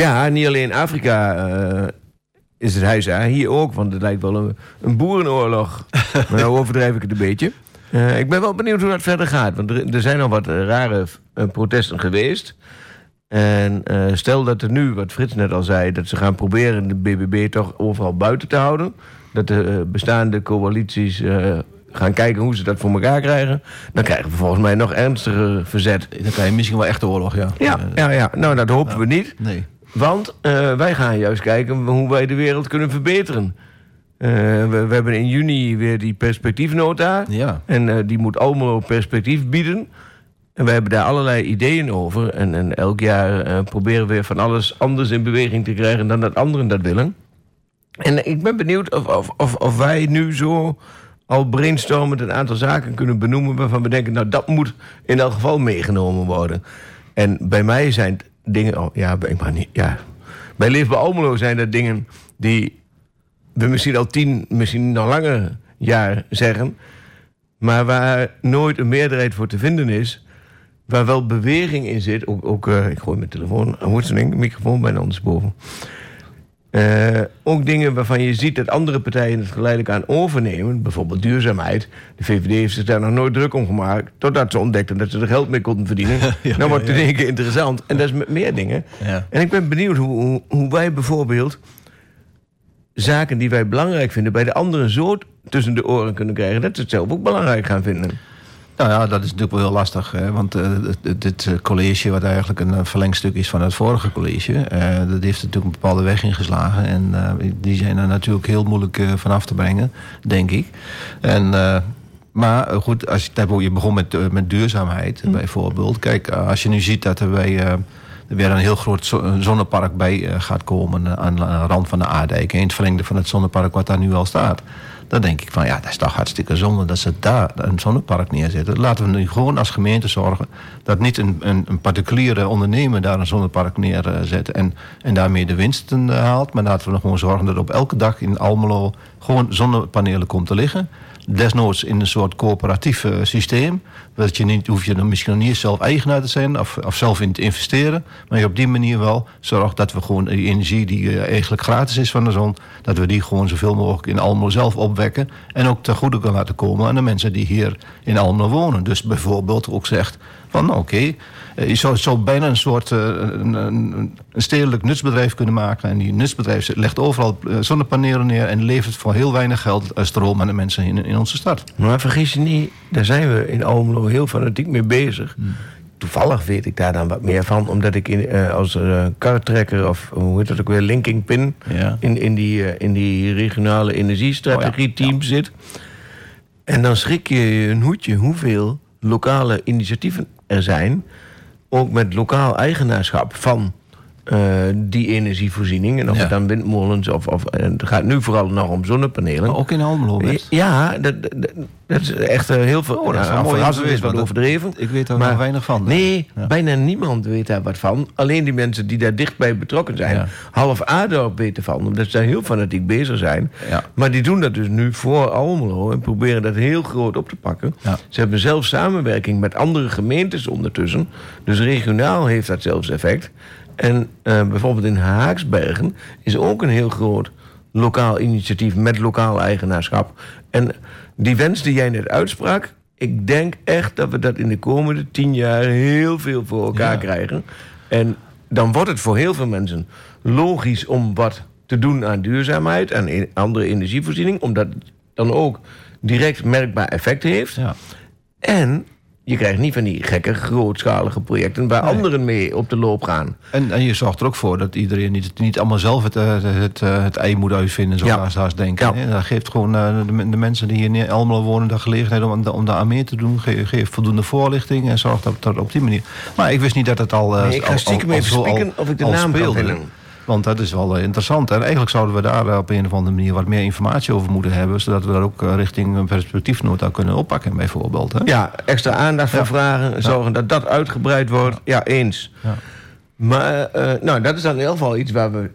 Ja, niet alleen Afrika eh, is het huis aan. Hier ook, want het lijkt wel een, een boerenoorlog. maar nou overdrijf ik het een beetje. Eh, ik ben wel benieuwd hoe dat verder gaat. Want er, er zijn al wat eh, rare protesten geweest. En stel dat er nu, wat Frits net al zei... dat ze gaan proberen de BBB toch overal buiten te houden. Dat de bestaande coalities gaan kijken hoe ze dat voor elkaar krijgen. Dan krijgen we volgens mij nog ernstiger verzet. Dan krijg je misschien wel echt de oorlog, ja. Ja, ja, ja. nou dat hopen we niet. Nee. Want eh, wij gaan juist kijken hoe wij de wereld kunnen verbeteren. Eh, we, we hebben in juni weer die perspectiefnota. Ja. En eh, die moet Almelo perspectief bieden. En we hebben daar allerlei ideeën over. En, en elk jaar proberen we weer van alles anders in beweging te krijgen dan dat anderen dat willen. En ik ben benieuwd of, of, of, of wij nu zo al brainstormend een aantal zaken kunnen benoemen... waarvan we denken, nou dat moet in elk geval meegenomen worden. En bij mij zijn het dingen... Oh, ja, bij, maar niet, ja. bij Leefbaar Almelo zijn dat dingen die we misschien al tien, misschien nog langer jaar zeggen... maar waar nooit een meerderheid voor te vinden is... waar wel beweging in zit. Ook, ook eh, ik gooi mijn telefoon, hoe is het ding? microfoon bijna ondersteboven. Eh, ook dingen waarvan je ziet dat andere partijen het geleidelijk aan overnemen. Bijvoorbeeld duurzaamheid. De VVD heeft zich daar nog nooit druk om gemaakt. Totdat ze ontdekten dat ze er geld mee konden verdienen. Ja, dan wordt het ja, in één keer interessant. En dat is met meer dingen. Ja. En ik ben benieuwd hoe, hoe, hoe wij bijvoorbeeld... zaken die wij belangrijk vinden... bij de anderen zo tussen de oren kunnen krijgen... dat ze het zelf ook belangrijk gaan vinden. Nou ja, dat is natuurlijk wel heel lastig. Hè? Want eh, dit- eh, college, wat eigenlijk een eh, verlengstuk is van het vorige college... dat heeft natuurlijk een bepaalde weg ingeslagen. En die zijn er natuurlijk heel moeilijk eh, van af te brengen, denk ik. En... maar goed, als je hebt, je begon met, met duurzaamheid eh, bijvoorbeeld. Kijk, als je nu ziet dat er bij, weer een heel groot zonnepark bij gaat komen aan de rand van de Aardijk. In het verlengde van het zonnepark wat daar nu al staat. Dan denk ik van ja, dat is toch hartstikke zonde dat ze daar een zonnepark neerzetten. Laten we nu gewoon als gemeente zorgen dat niet een, een, een particuliere ondernemer daar een zonnepark neerzet en, en daarmee de winsten eh, haalt. Maar laten we gewoon zorgen dat op elke dag in Almelo gewoon zonnepanelen komt te liggen. Desnoods in een soort coöperatief eh, systeem. Dat je niet, hoef je dan misschien nog niet zelf eigenaar te zijn of, of zelf in te investeren. Maar je op die manier wel zorgt dat we gewoon die energie die eh, eigenlijk gratis is van de zon, dat we die gewoon zoveel mogelijk in Almelo zelf opwekken. En ook ten goede kunnen laten komen aan de mensen die hier in Almelo wonen. Dus bijvoorbeeld ook zegt van oké, eh, je zou, bijna een soort eh, een, een, stedelijk nutsbedrijf kunnen maken. En die nutsbedrijf legt overal zonnepanelen neer en levert voor heel weinig geld stroom aan de mensen in, in onze stad. Maar vergis je niet, daar zijn we in Almelo heel fanatiek mee bezig. Toevallig weet ik daar dan wat meer van, omdat ik in, eh, als uh, kartrekker of hoe heet dat ook weer, linking pin Ja. in, in, die, eh, in die regionale energiestrategie-team Oh zit. En dan schrik je een hoedje hoeveel lokale initiatieven er zijn, ook met lokaal eigenaarschap van eh, die energievoorziening. En of Ja. het dan windmolens of, of en het gaat nu vooral nog om zonnepanelen. Maar ook in Almelo. Bert. Ja, dat, dat, dat is echt eh, heel veel. Oh, dat is nou, mooi verrassend is wat overdreven. Ik weet daar nog weinig van. Nee, Ja. bijna niemand weet daar wat van. Alleen die mensen die daar dichtbij betrokken zijn. Ja. Half Aardorp weten van, omdat ze daar heel fanatiek bezig zijn. Maar die doen dat dus nu voor Almelo en proberen dat heel groot op te pakken. Ze hebben zelfs samenwerking met andere gemeentes ondertussen. Dus regionaal heeft dat zelfs effect. En eh, bijvoorbeeld in Haaksbergen is ook een heel groot lokaal initiatief met lokaal eigenaarschap. En die wens die jij net uitsprak, ik denk echt dat we dat in de komende tien jaar heel veel voor elkaar Ja. krijgen. En dan wordt het voor heel veel mensen logisch om wat te doen aan duurzaamheid en in- andere energievoorziening, omdat het dan ook direct merkbaar effect heeft. Ja. En je krijgt niet van die gekke grootschalige projecten waar anderen mee op de loop gaan. En, en je zorgt er ook voor dat iedereen niet, niet allemaal zelf het, eh, het, eh, het ei moet uitvinden, zoals Ja. denken. Ja. Dat geeft gewoon eh, de, de mensen die hier in Almelo wonen de gelegenheid om, om daar aan mee te doen. Ge, geef voldoende voorlichting en zorgt dat dat op die manier. Maar ik wist niet dat het al. Nee, ik ga al- stiekem al- al even of ik de naam kan vinden. Want dat is wel eh, interessant. En eigenlijk zouden we daar eh, op een of andere manier wat meer informatie over moeten hebben. Zodat we daar ook eh, richting een perspectiefnota kunnen oppakken, bijvoorbeeld. Hè? Ja, extra aandacht voor Ja. vragen, zorgen dat dat uitgebreid wordt. Ja, eens. Ja. Maar nou, dat is dan in ieder geval iets waar we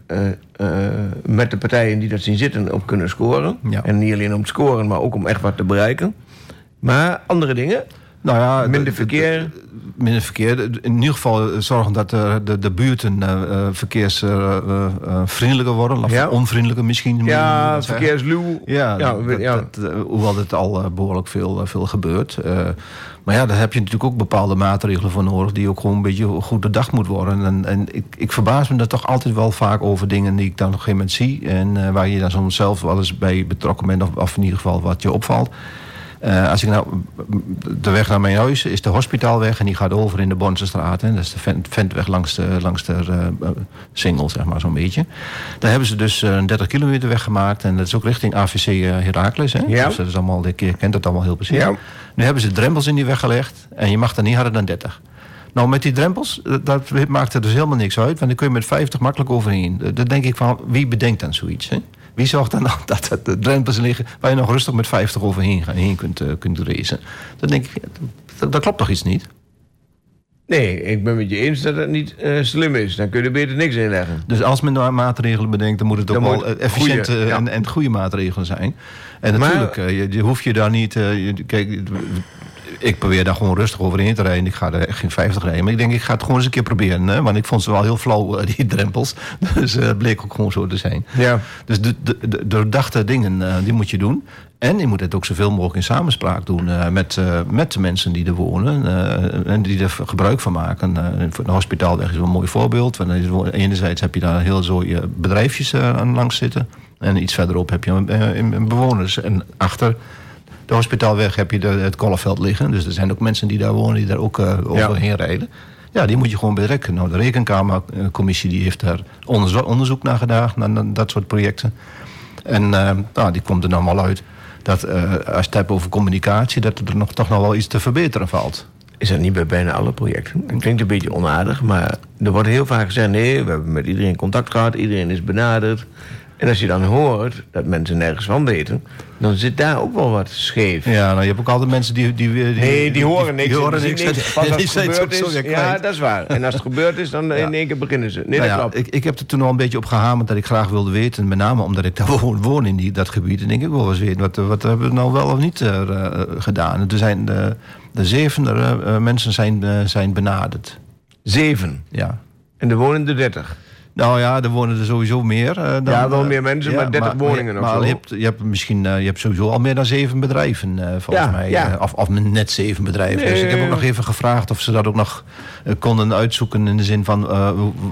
met de partijen die dat zien zitten op kunnen scoren. Ja. En niet alleen om te scoren, maar ook om echt wat te bereiken. Maar andere dingen, Nou ja, minder de- de- verkeer. Minder verkeer. In ieder geval eh, zorgen dat eh, de, de buurten verkeersvriendelijker worden. Of Ja. onvriendelijker misschien. Ja, dat verkeersluw. Ja, Ja, dat, ja. dat, eh, hoewel het al eh, behoorlijk veel, eh, veel gebeurt. Eh, maar ja, daar heb je natuurlijk ook bepaalde maatregelen voor nodig... die ook gewoon een beetje goed bedacht moet worden. En, en ik, ik verbaas me daar toch altijd wel vaak over dingen... die ik dan op een gegeven moment zie... en eh, waar je dan soms zelf wel eens bij betrokken bent... of, of in ieder geval wat je opvalt. Eh, als ik nou, de weg naar mijn huis is de hospitaalweg en die gaat over in de Bonsestraat. Hè. Dat is de vent, ventweg langs de, langs de eh, eh, singel, zeg maar, zo'n beetje. Daar hebben ze dus een 30 kilometer weg gemaakt. En dat is ook richting AVC Heracles. Hè. Ja. Dus dat is allemaal, je kent dat allemaal heel precies. Ja. Nu hebben ze drempels in die weg gelegd en je mag daar niet harder dan 30. Nou, met die drempels, dat maakt er dus helemaal niks uit. Want dan kun je met 50 makkelijk overheen. Dan denk ik van, wie bedenkt dan zoiets? Hè? Wie zorgt dan dat er de drempels liggen... waar je nog rustig met 50 overheen gaan, heen kunt, eh, kunt racen? Dan denk ik, ja, dat, klopt toch iets niet? Nee, ik ben met je eens dat het niet eh, slim is. Dan kun je er beter niks in leggen. Dus als men nou maatregelen bedenkt, dan moet het ook Dan wel eh, efficiënte ja. en, en goede maatregelen zijn. En Maar- natuurlijk, je, je hoef je daar niet... je- kijk, ik probeer daar gewoon rustig overheen te rijden. Ik ga er echt geen 50 rijden. Maar ik denk, ik ga het gewoon eens een keer proberen. Hè? Want ik vond ze wel heel flauw, eh, die drempels. Dus eh, het bleek ook gewoon zo te zijn. Ja. Dus de, de, de doordachte dingen, eh, die moet je doen. En je moet het ook zoveel mogelijk in samenspraak doen eh, met, eh, met de mensen die er wonen. eh, en die er gebruik van maken. Eh, de hospitaalweg is wel een mooi voorbeeld. Want er enerzijds heb je daar heel zo je bedrijfjes eh, aan langs zitten. En iets verderop heb je eh, bewoners. En achter de hospitaalweg heb je de, het kolenveld liggen. Dus er zijn ook mensen die daar wonen die daar ook eh, overheen rijden. Ja, die moet je gewoon betrekken. Nou, de Rekenkamercommissie die heeft daar onderzo- onderzoek naar gedaan, naar, naar dat soort projecten. En eh, nou, die komt er dan wel uit dat eh, als je het hebt over communicatie, dat er nog, toch nog wel iets te verbeteren valt. Is dat niet bij bijna alle projecten? Het klinkt een beetje onaardig, maar er wordt heel vaak gezegd... nee, we hebben met iedereen contact gehad, iedereen is benaderd. En als je dan hoort dat mensen nergens van weten... dan zit daar ook wel wat scheef. Ja, nou, je hebt ook altijd mensen die... die, die Nee, die horen niks. Die horen niks. niks. Pas als Die het gebeurd is, ja, kwijt. dat is waar. En als het gebeurd is, dan in één keer beginnen ze. Nee, Nou dat ja, klopt. ik, ik heb er toen al een beetje op gehamerd dat ik graag wilde weten. Met name omdat ik daar woon, woon in die, dat gebied. En denk ik wil eens weten, wat, wat hebben we nou wel of niet eh, eh, gedaan? Er zijn de, de zeven eh, eh, mensen zijn, eh, zijn benaderd. Zeven. Ja. En er wonen er dertig. Nou ja, er wonen er sowieso meer. eh, dan, Ja, wel eh, meer mensen, maar 30 woningen of maar zo. Je hebt, je hebt misschien eh, je hebt sowieso al meer dan zeven bedrijven, volgens Ja, mij. ja. of, of net zeven bedrijven. Dus ik heb ook nog even gevraagd of ze dat ook nog konden uitzoeken... in de zin van,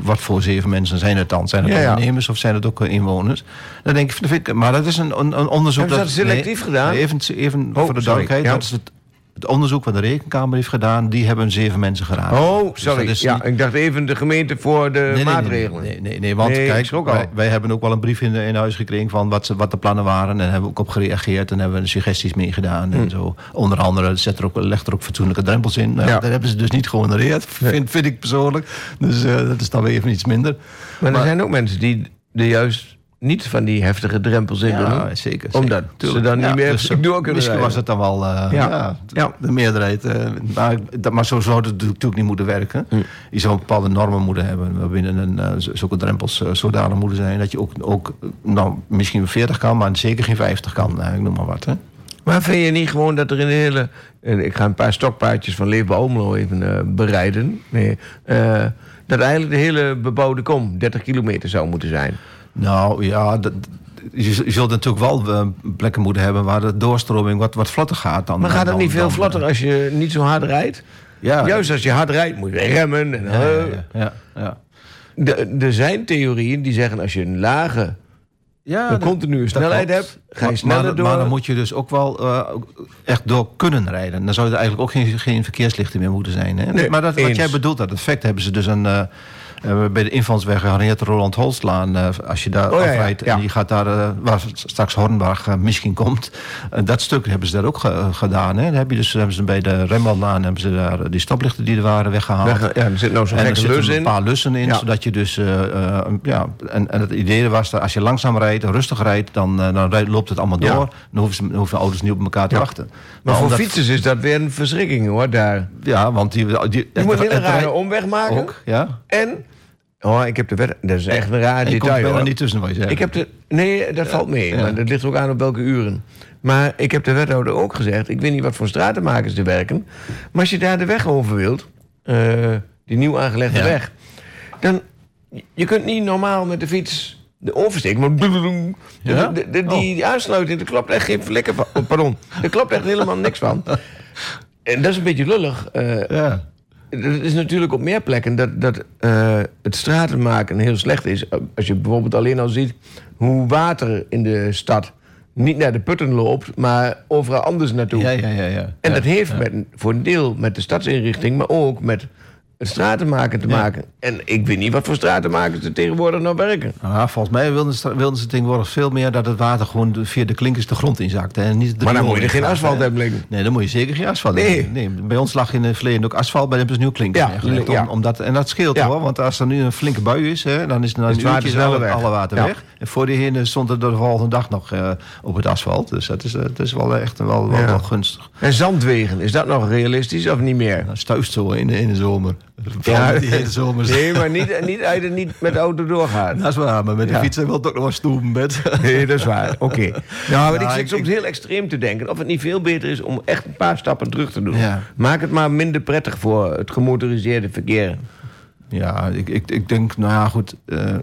wat voor zeven mensen zijn het dan? Zijn het ondernemers of zijn het ook inwoners? Dan denk ik, dat vind ik maar dat is een, een, een onderzoek... Hebben ze dat selectief gedaan? Even, even Oh, voor de duidelijkheid, ja. dat is het, het onderzoek wat de Rekenkamer heeft gedaan... die hebben zeven mensen geraden. Oh, Dus sorry. is ja, niet- ik dacht even de gemeente voor de Nee, nee, nee, maatregelen. Nee, nee, nee, want kijk, wij, wij hebben ook wel een brief in, in huis gekregen van wat, ze, wat de plannen waren. En hebben ook op gereageerd en hebben suggesties meegedaan. En zo. Onder andere zet er ook, legt er ook fatsoenlijke drempels in. Nou, Hmm. Ja. Daar hebben ze dus niet gehonoreerd, vind, vind ik persoonlijk. Dus eh, dat is dan weer even iets minder. Maar, er Maar- zijn ook mensen die er juist niet van die heftige drempels in doen. Zeker. Omdat zeker, ze dan niet meer dus, doe ook kunnen Misschien rijden. was het dan wel eh, Ja. ja. De meerderheid. eh, maar, dat- maar zo zou het natuurlijk niet moeten werken. Hm. Je zou bepaalde normen moeten hebben. Waarbinnen een, eh, zulke drempels eh, zodanig moeten zijn... dat je ook, ook eh, nou, misschien 40 kan, maar zeker geen 50 kan. eh, ik noem maar wat. Hè? Maar vind je niet gewoon dat er in de hele... Ik ga een paar stokpaardjes van Leefbaar Almelo even eh, bereiden. Nee, eh, dat eigenlijk de hele bebouwde kom 30 kilometer zou moeten zijn. Nou ja, dat- je, zult natuurlijk wel eh, plekken moeten hebben... waar de doorstroming wat, wat vlotter gaat. Dan, Maar gaat het niet veel vlotter als je niet zo hard rijdt? Ja, Juist als je hard rijdt moet je remmen. En, Ja, eh, ja, ja, ja. Er zijn theorieën die zeggen als je een lage, Ja, een continue snelheid hebt... ga je sneller maar, door... Maar dan moet je dus ook wel eh, echt door kunnen rijden. Dan zou er eigenlijk ook geen, geen verkeerslichten meer moeten zijn. Hè? Nee, maar dat, wat eens. jij bedoelt, dat effect hebben ze dus een... eh, eh, bij de invalsweg Henriette Roland Holslaan, eh, als je daar Oh, ja, afrijdt ja. en die gaat daar, eh, waar straks Hornbach eh, misschien komt, eh, dat stuk hebben ze daar ook ge- gedaan. Hè? Heb je dus, hebben ze bij de Rembrandtlaan hebben ze daar eh, die stoplichten die er waren weggehaald. Weg- ja, er zit nou zo'n En er zitten een in. paar lussen in, Ja. zodat je dus... eh, eh, ja, en, en het idee was dat als je langzaam rijdt, rustig rijdt... dan, eh, dan loopt het allemaal door. Dan hoeven, ze, hoeven auto's niet op elkaar te wachten. Maar voor omdat- fietsers is dat weer een verschrikking hoor, daar. Ja, want die... die Je moet een hele rare omweg maken. Ook, ja. En... Oh, ik heb de wet... Dat is echt een raar detail bijna hoor. niet tussen wat je zegt. Ik heb de... Nee, dat valt mee. Ja. Maar dat ligt ook aan op welke uren. Maar ik heb de wethouder ook gezegd... Ik weet niet wat voor stratenmakers er werken. Maar als je daar de weg over wilt... eh, die nieuw aangelegde Ja. weg... Dan... Je kunt niet normaal met de fiets... De oversteek, maar bloedeloem. De- Ja? de- de- die, die aansluiting, daar klopt echt geen flikker van. Oh, pardon, daar klopt echt helemaal niks van. En dat is een beetje lullig. eh, Ja. Het is natuurlijk op meer plekken dat, dat eh, het straten maken heel slecht is. Als je bijvoorbeeld alleen al ziet hoe water in de stad niet naar de putten loopt, maar overal anders naartoe. Ja, ja, ja, ja. En dat heeft met, voor een deel met de stadsinrichting, maar ook met het stratenmaken te maken. En ik weet niet wat voor stratenmakers er tegenwoordig nou werken. Nou, volgens mij wilden ze, wilden ze tegenwoordig veel meer dat het water gewoon de- via de klinkers de grond inzakte. En niet de Maar dan moet je er geen asfalt hebben liggen. Nee, dan moet je zeker geen asfalt Nee. hebben. Nee, bij ons lag in het verleden ook asfalt, dan hebben ze nu klinkers Ja. Om, ja. omdat, en dat scheelt hoor, want als er nu een flinke bui is, hè, dan is er na Is het water uurtje alle, weg. alle water Ja. weg. En voor die heen stond het de volgende dag nog eh, op het asfalt. Dus dat is, eh, dat is wel echt wel, wel, gunstig. En zandwegen, is dat nog realistisch of niet meer? Dat stuift zo in de, in de zomer. Vooral die hele zomers. Nee, maar niet, niet, niet met de auto doorgaan. Dat is waar, maar met de Ja. fiets wil het ook nog wel stoem met. Nee, dat is waar. Oké. Nou, maar ik Ja, zit ik- soms ik- heel extreem te denken of het niet veel beter is om echt een paar stappen terug te doen. Ja. Maak het maar minder prettig voor het gemotoriseerde verkeer. Ja, ik, ik, ik denk, nou ja, goed. eh,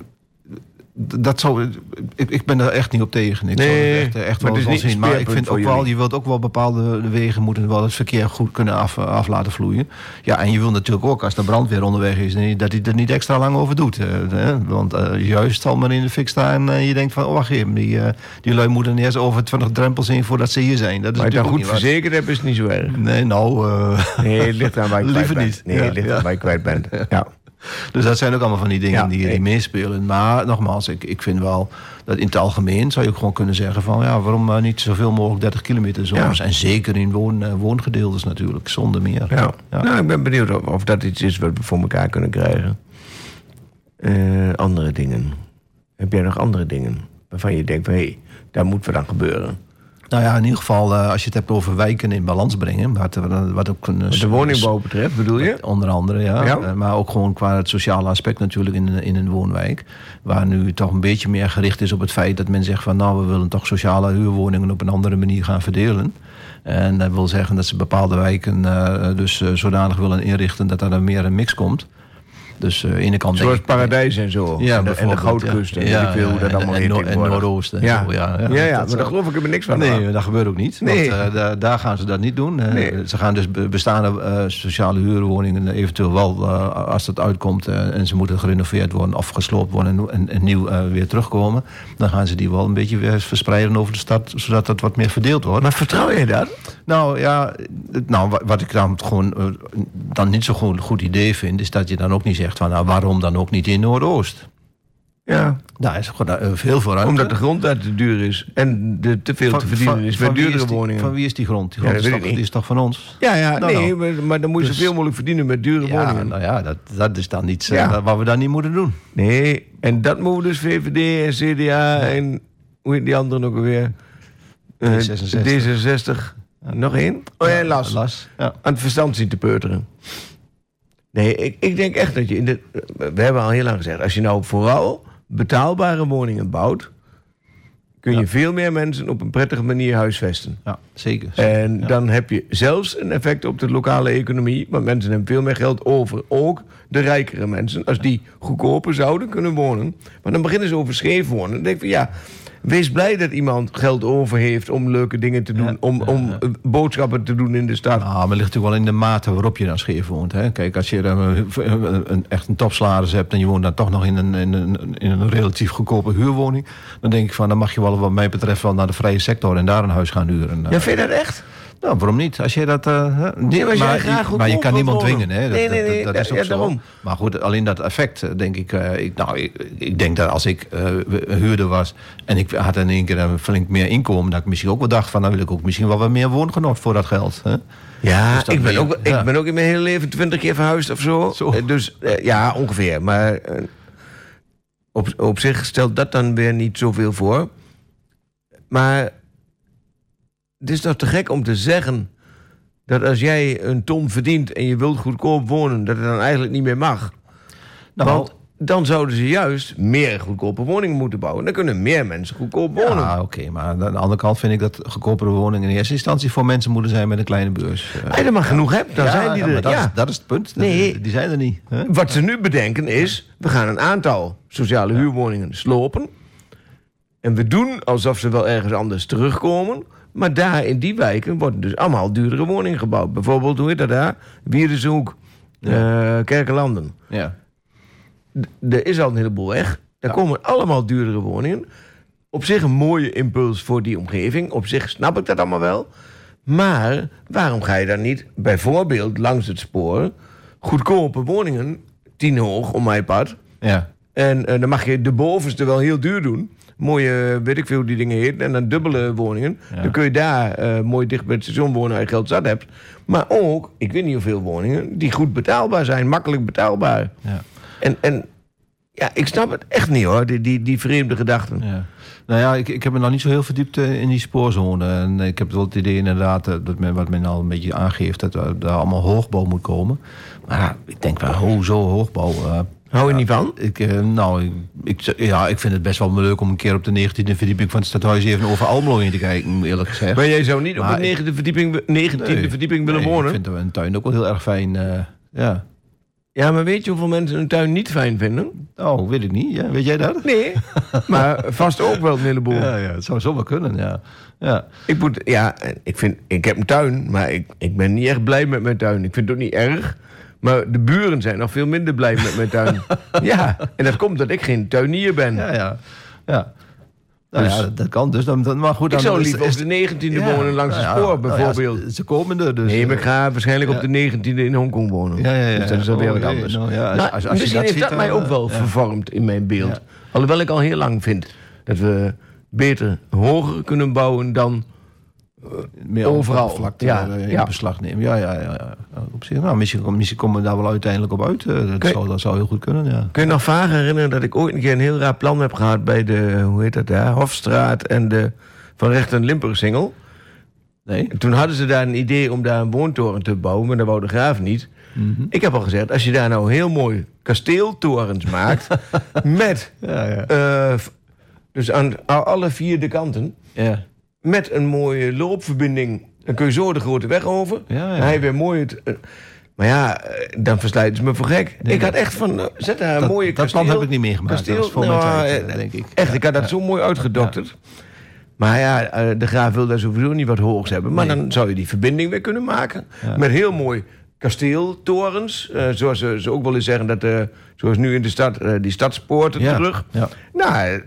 dat zou, ik, ik ben er echt niet op tegen. Ik zou Nee, echt, wel, zien. Maar ik vind ook wel, je wilt ook wel bepaalde wegen moeten wel het verkeer goed kunnen af, af laten vloeien. Ja, en je wil natuurlijk ook als de brandweer onderweg is, dat hij er niet extra lang over doet. eh, hè. Want eh, juist al maar in de fik staan en je denkt van, oh wacht even, die, eh, die lui moeten eerst over 20 drempels in voordat ze hier zijn. Dat is Maar je goed verzekerd hebt, is het niet zo erg. Nee, nou... eh, Nee, het ligt aan waar je kwijt Liever bent. niet. Nee, het ligt aan waar je kwijt bent. Ja. Dus dat zijn ook allemaal van die dingen Ja, die, die meespelen. Maar nogmaals, ik, ik vind wel dat in het algemeen zou je ook gewoon kunnen zeggen van ja, waarom eh, niet zoveel mogelijk 30 kilometer. Ja. En zeker in woon, eh, woongedeeltes natuurlijk, zonder meer. Ja. Ja. Nou, ik ben benieuwd of, of dat iets is wat we voor elkaar kunnen krijgen. Eh, andere dingen. Heb jij nog andere dingen? waarvan je denkt hé, daar moet wat aan gebeuren? Nou ja, in ieder geval, eh, als je het hebt over wijken in balans brengen, wat, wat ook een. Wat de woningbouw betreft, bedoel je? Onder andere, ja. Ja. Eh, Maar ook gewoon qua het sociale aspect natuurlijk in, in een woonwijk. Waar nu toch een beetje meer gericht is op het feit dat men zegt van nou, we willen toch sociale huurwoningen op een andere manier gaan verdelen. En dat wil zeggen dat ze bepaalde wijken eh, dus zodanig willen inrichten dat er dan meer een mix komt. Dus eh, aan de ene kant Zoals ik- Paradijs en zo. Ja, en, de, en de bijvoorbeeld, Goudkust. ja. En ik veel hoe dat allemaal en, en. Noordoosten. en Ja. zo, ja, Ja, ja, maar daar geloof ik er niks van. Nee, dat gebeurt ook niet. Nee. Want, eh, daar, gaan ze dat niet doen. Eh, Nee. Ze gaan dus be- bestaande eh, sociale huurwoningen eventueel wel, eh, als dat uitkomt... eh, en ze moeten gerenoveerd worden of gesloopt worden... en, en, nieuw eh, weer terugkomen... dan gaan ze die wel een beetje weer verspreiden over de stad... zodat dat wat meer verdeeld wordt. Maar vertrouw je dat? Nou ja, nou, wa- wat ik dan gewoon eh, dan niet zo'n goed, goed idee vind... is dat je dan ook niet zegt van... nou, waarom dan ook niet in Noordoost? Ja. Daar is gewoon eh, veel voor ruimte. Omdat de grond daar te duur is. En de te veel te verdienen is bij duurdere is die- woningen. Van wie is die grond? Die grond is, toch, is van ons? Ja, ja, Nou, nee, nou. maar, maar dan moet je Dus- zoveel mogelijk verdienen met dure Ja, woningen. nou ja, dat, dat is dan iets eh, wat we dan niet moeten doen. Nee, en dat moeten dus VVD en CDA en hoe heet die anderen ook alweer? Eh, D66. D66. Nog één? Oh ja, Las. Las. Ja. Aan het verstand zien te peuteren. Nee, ik, ik denk echt dat je in de. We hebben al heel lang gezegd, als je nou vooral betaalbare woningen bouwt, kun je Ja. veel meer mensen op een prettige manier huisvesten. ja, zeker. En Ja. dan heb je zelfs een effect op de lokale economie. Want mensen hebben veel meer geld over. Ook de rijkere mensen. Als die goedkoper zouden kunnen wonen. Maar dan beginnen ze over scheef wonen. Dan denk ik van ja. Wees blij dat iemand geld over heeft om leuke dingen te doen. Ja, om om ja. eh, boodschappen te doen in de stad. Nou, maar het ligt natuurlijk wel in de mate waarop je dan scheef woont. Hè? Kijk, als je eh, een, een, echt een topsalaris hebt... en je woont dan toch nog in een, in, een, in een relatief goedkope huurwoning... dan denk ik van, dan mag je wel wat mij betreft... wel naar de vrije sector en daar een huis gaan huren. Ja, vind je dat echt? Nou, waarom niet? Als je dat. eh, niet- maar als jij maar, graag je- maar je goedkoop kan niemand dwingen, hè? Dat, Nee, nee, dat- nee, dat, is ja, ook zo. daarom. Maar goed, alleen dat effect, denk ik. eh, ik nou, ik, ik denk dat als ik een huurder was en ik had in één keer een flink meer inkomen, dat ik misschien ook wel dacht van, dan wil ik ook misschien wel wat meer woongenot voor dat geld. Hè? Ja, Dus dat ik ben, ook, ja. ik ben ook in mijn hele leven twintig keer verhuisd of zo. Zo. Dus ja, ongeveer. Maar op, op zich stelt dat dan weer niet zoveel voor. Maar het is toch te gek om te zeggen dat als jij een ton verdient en je wilt goedkoop wonen, dat het dan eigenlijk niet meer mag. Nou, Want dan zouden ze juist meer goedkope woningen moeten bouwen. Dan kunnen meer mensen goedkoop wonen. Ja, oké, maar aan de andere kant vind ik dat goedkopere woningen in eerste instantie voor mensen moeten zijn met een kleine beurs. Als je er maar genoeg hebt, dan ja, zijn die ja, er. maar dat, ja. is, dat is het punt. Nee. Die zijn er niet. Hè? Wat ze nu bedenken is, we gaan een aantal sociale huurwoningen slopen. En we doen alsof ze wel ergens anders terugkomen. Maar daar in die wijken worden dus allemaal duurdere woningen gebouwd. Bijvoorbeeld, hoe heet dat daar? Wierdensehoek, eh Kerkenlanden. Ja. Er is al een heleboel weg. Daar Ja. komen allemaal duurdere woningen. Op zich een mooie impuls voor die omgeving. Op zich snap ik dat allemaal wel. Maar waarom ga je dan niet bijvoorbeeld langs het spoor... goedkope woningen, tien hoog om mijn pad... ja. En eh, dan mag je de bovenste wel heel duur doen. Mooie, eh, weet ik veel hoe die dingen heet. En dan dubbele woningen. Ja. Dan kun je daar eh, mooi dicht bij het station wonen als je geld zat hebt. Maar ook, ik weet niet hoeveel woningen, die goed betaalbaar zijn. Makkelijk betaalbaar. ja. En, en ja, ik snap het echt niet hoor, die, die, die vreemde gedachten. Ja. Nou ja, ik, ik heb me nog niet zo heel verdiept eh, in die spoorzone. En ik heb wel het idee inderdaad, eh, dat men, wat men al een beetje aangeeft... dat er daar allemaal hoogbouw moet komen. Maar ja, ik denk wel, hoezo hoogbouw? eh, Hou je niet van? ik, eh, nou, ik, ik, ja, ik vind het best wel leuk om een keer op de 19e verdieping van het stadhuis... even over Almelo heen te kijken, eerlijk gezegd. Maar jij zou niet op de negende verdieping, 19e Nee. verdieping willen Nee, wonen? Ik vind een tuin ook wel heel erg fijn. eh, ja. Ja, maar weet je hoeveel mensen een tuin niet fijn vinden? Oh, weet ik niet. Ja, weet jij dat? Nee, maar vast ook wel een heleboel. Ja, ja, het zou zomaar kunnen, ja. ja. Ik, moet, ja, ik, vind, ik heb een tuin, maar ik, ik ben niet echt blij met mijn tuin. Ik vind het ook niet erg. Maar de buren zijn nog veel minder blij met mijn tuin. ja, en dat komt dat ik geen tuinier ben. Ja, ja. ja. Nou Dus- ja, dat, dat kan dus. Dan, maar goed, ik dan zou is- liever op de 19e ja, wonen langs nou het ja, spoor, nou ja, bijvoorbeeld. ze, ze komen er dus. nee, maar ik eh, ga waarschijnlijk ja. op de 19e in Hongkong wonen. Ja, ja, ja. Dus dat is alweer Oh, wat anders. nou ja, als- Nou, als- als je misschien dat heeft dat mij ook wel ja. vervormd in mijn beeld. Alhoewel ik al heel lang vind dat we beter hoger kunnen bouwen dan meer overal. Ja, eh, in ja. beslag nemen. Ja, ja, ja. Op zich, nou, misschien, misschien komen we daar wel uiteindelijk op uit. Eh, Dat, Kun zou, dat zou heel goed kunnen, ja. Kun je nog vaag herinneren dat ik ooit een keer een heel raar plan heb gehad... bij de, hoe heet dat daar, Hofstraat en de Van Recht en Limburgsingel? Nee? En Toen hadden ze daar een idee om daar een woontoren te bouwen... maar dat wou de graaf niet. Mhm. Ik heb al gezegd, als je daar nou heel mooi kasteeltorens maakt... met, Ja, ja. eh, dus aan aan alle vier de kanten... ja. Met een mooie loopverbinding... dan kun je zo de grote weg over. Ja, hij weer mooi... Het, eh, maar ja, eh, dan verslijten ze me voor gek. Nee, ik had echt van, eh, zet daar een Dat, mooie dat plan kasteel- heb ik niet meegemaakt. kasteel- dat voor nou, tijd, denk ik. Echt, ik had dat zo mooi uitgedokterd. Maar ja, de graaf wil daar sowieso niet wat hoogs hebben. Maar Nee. dan zou je die verbinding weer kunnen maken. Met heel mooi kasteeltorens. zoals ze, ze ook wel eens zeggen, dat, zoals nu in de stad, die stadspoorten Ja, terug. ja. Nou,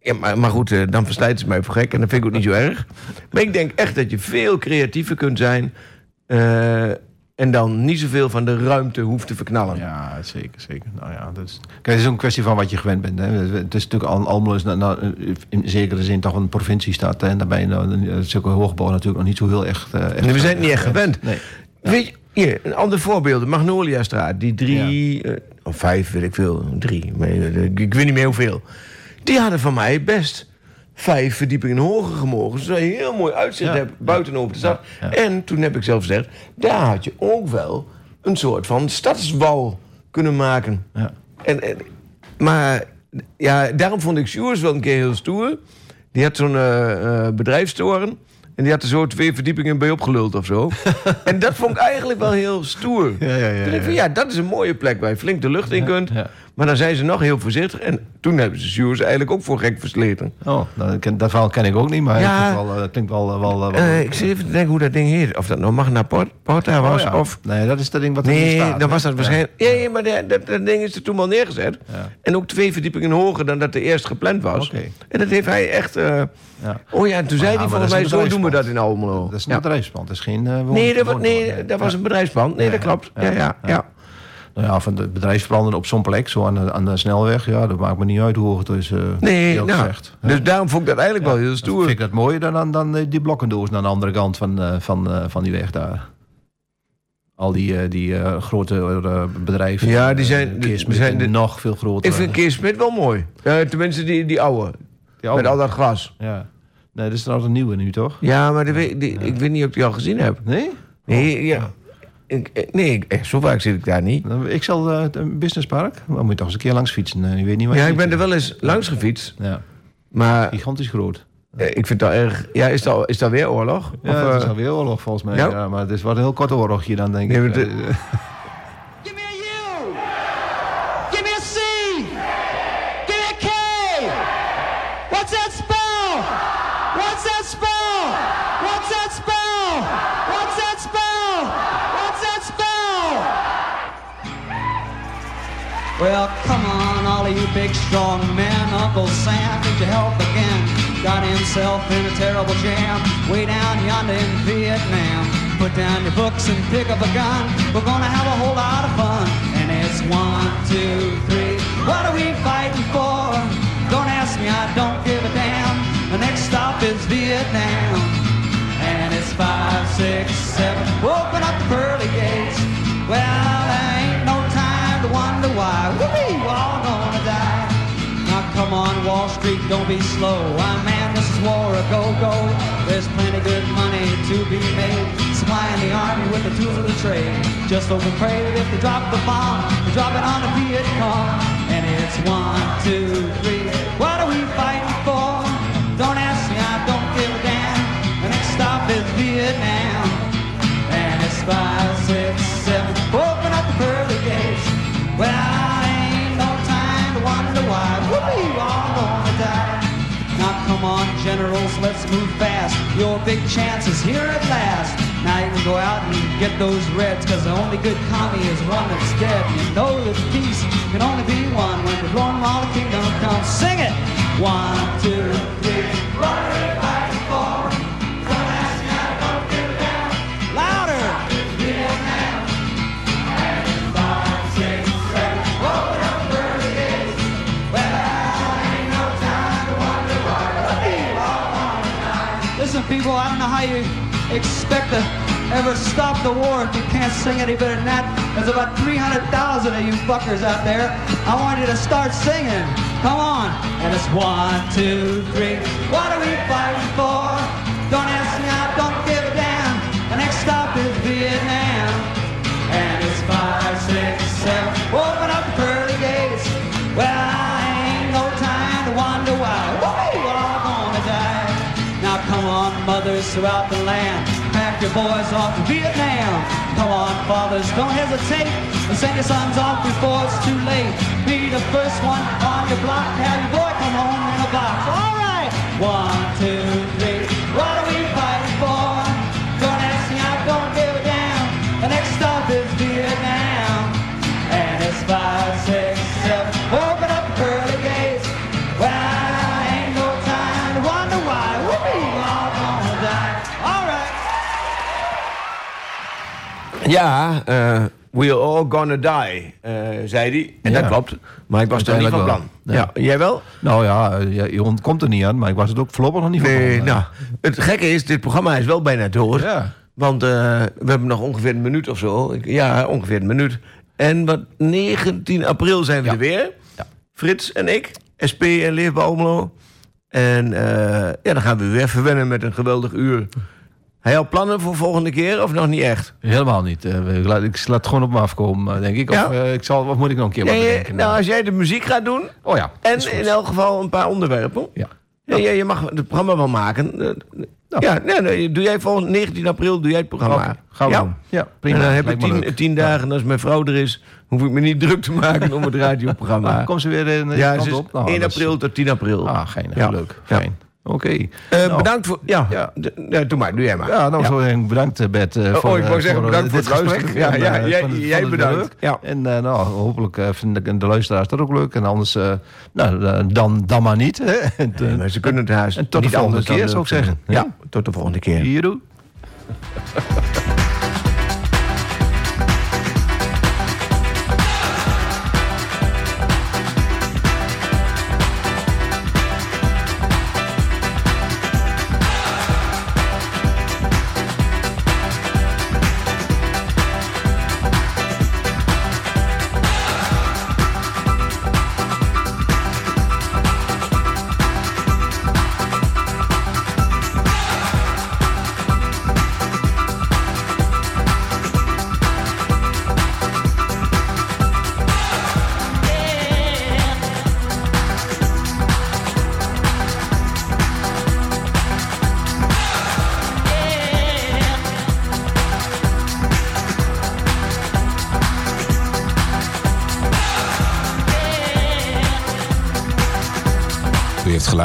ja, maar, maar goed, eh, dan verslijten ze mij voor gek. En dat vind ik ook niet zo erg. Maar ik denk echt dat je veel creatiever kunt zijn. eh, en dan niet zoveel van de ruimte hoeft te verknallen. Ja, zeker, zeker. Nou ja, is... Kijk, het is ook een kwestie van wat je gewend bent. Hè. Het is natuurlijk Al- Almelo is nou, in zekere zin toch een provinciestad. Hè. En daarbij nou, zulke hoogbouw natuurlijk nog niet zo heel echt... eh, echt Nee, we zijn het niet echt gewend. Nee. Weet je, hier, een ander voorbeeld. De Magnoliastraat. Die drie, eh, of vijf, weet ik veel. Drie, maar, eh, ik, ik weet niet meer hoeveel. Die hadden van mij best vijf verdiepingen hoger gemogen. Zodat je heel mooi uitzicht Ja. hebt buitenop de stad. Ja, ja. En toen heb ik zelf gezegd... daar had je ook wel een soort van stadswal kunnen maken. Ja. En, en- maar ja, daarom vond ik Sjoers wel een keer heel stoer. Die had zo'n eh, eh, bedrijfstoren. En die had er zo twee verdiepingen bij opgeluld of zo. en dat vond ik eigenlijk wel heel stoer. Ja, ja, ja, ik van, ja, dat is een mooie plek waar je flink de lucht in kunt. Maar dan zijn ze nog heel voorzichtig. En toen hebben ze Sjoers eigenlijk ook voor gek versleten. Oh, dat dat verhaal ken ik ook niet, maar Ja. het wel... eh, klinkt wel, eh, wel, eh, wel ik zit even te denken hoe dat ding heet. Of dat nou Magna Port- Porta was. Oh, ja. of... Nee, dat is dat ding wat er Nee, staat. dan hè? was dat waarschijnlijk... Ja, ja, maar dat, dat, dat ding is er toen al neergezet. En ook twee verdiepingen hoger dan dat er eerst gepland was. En dat heeft hij echt... Ja. Oh ja, en toen zei hij volgens dat mij, zo doen we dat in. Almelo. Dat is een bedrijfspand, dat is geen... Nee, dat, nee, dat was een bedrijfspand. Nee, dat klopt. Ja, ja. ja. Nou ja, van de bedrijfsbranden op zo'n plek, zo aan de, aan de snelweg, ja, dat maakt me niet uit hoe hoog het is. eh, Nee, nou, dus daarom vond ik dat eigenlijk wel heel stoer. vind ik dat mooier dan, dan, dan eh, die blokkendoos aan de andere kant van, eh, van, van die weg daar. Al die, die grote bedrijven. Ja, die zijn- die Keersmit zijn de- nog veel groter. Ik vind Kees Smit wel mooi. Tenminste, die, die oude. Die oude. Met al dat glas. Ja. Nee, dat is trouwens een nieuwe nu, toch? Ja, maar die, ik weet niet of ik die al gezien heb. Nee? Nee, ja. Ik, eh, nee, echt, zo vaak zit ik daar niet. Dan- Ik zal eh, het businesspark. Dan moet je toch eens een keer langs fietsen. eh, Je weet niet wat Ja, ik ben er wel eens langs gefietst. Ja, Maar gigantisch groot. eh, ik vind dat erg... Ja, is dat, is dat weer oorlog? Ja, Of, het is eh, alweer oorlog volgens mij. ja? Ja. maar het is wat een heel kort oorlogje dan, denk Nee, ik. Well, come on, all of you big strong men. Uncle Sam needs your help again. Got himself in a terrible jam way down yonder in Vietnam. Put down your books and pick up a gun. We're gonna have a whole lot of fun. And it's one, two, three. What are we fighting for? Don't ask me, I don't give a damn. The next stop is Vietnam. And it's five, six, seven. Open up the pearly gates. Well, why. We're all gonna die. Now come on, Wall Street, don't be slow. I man, this is war a go-go. There's plenty good money to be made. Supplying the army with the tools of the trade. Just hope and pray that if they drop the bomb, they drop it on the Viet Cong. And it's one, two, three. What are we fighting for? Don't ask me, I don't give a damn. The next stop is Vietnam. And it's five, let's move fast. Your big chance is here at last. Now you can go out and get those reds, cause the only good commie is one that's dead. You know that peace can only be one when the blowing all the kingdom comes. Sing it! One, two, how you expect to ever stop the war if you can't sing any better than that. There's about 300,000 of you fuckers out there. I want you to start singing. Come on. And it's one, two, three. What are we fighting for? Don't ask me, I don't give a damn. The next stop is Vietnam. And it's five, six, seven. Open mothers throughout the land. Pack your boys off to Vietnam. Come on, fathers, don't hesitate. And send your sons off before it's too late. Be the first one on your block. Have your boy come home in a box. All right. One, two, three. Ja, eh we're all gonna die, eh, zei hij. En dat klopt. Maar ik was er niet van plan. Ja, jij wel? Nou ja, eh, je, ontkomt er niet aan, maar ik was het ook voorlopig nog niet van Nee, plan. nou, het gekke is, dit programma is wel bijna door. Ja. Want eh, we hebben nog ongeveer een minuut of zo. Ja, ongeveer een minuut. En wat 19 april zijn we Ja. er weer. Ja. Frits en ik, SP en Leefbaar Almelo. En eh, ja, dan gaan we weer verwennen met een geweldig uur. Hij al plannen voor volgende keer of nog niet echt? Helemaal niet. Eh, ik laat, ik laat het gewoon op me afkomen, eh, denk ik. Of, Ja. eh, ik zal, of moet ik nog een keer wat Nee, bedenken? nou, als jij de muziek gaat doen oh ja. en in elk geval een paar onderwerpen. Ja. Ja, je, je mag het programma wel maken. Ja, nee, nee, doe jij volgende 19 april doe jij het programma. Oké, gaan we ja. doen. Ja, prima. En dan heb ik tien, tien dagen, en als mijn vrouw er is, hoef ik me niet druk te maken om het radioprogramma. Nou, kom ze weer in de ja, op. Nou, 1 dat is- april tot 10 april. Ah, geinig. Ja. Leuk. Fijn. Oké. Eh, Nou, Bedankt voor... Ja, Ja. Ja, doe maar, doe jij maar. Ja, nou, zo eh, bedankt eh, Bert. voor, oh, ik wou zeggen voor, bedankt eh, voor het gesprek. Ja, En, ja, jij- het- bedankt. Ja. En eh, nou, hopelijk vinden de luisteraars dat ook leuk. En anders, nou, dan, dan maar niet. Hè. En, Nee, maar ze kunnen het haast en tot de volgende keer, zou ik zeggen. Ja, tot de volgende keer. Hier doe.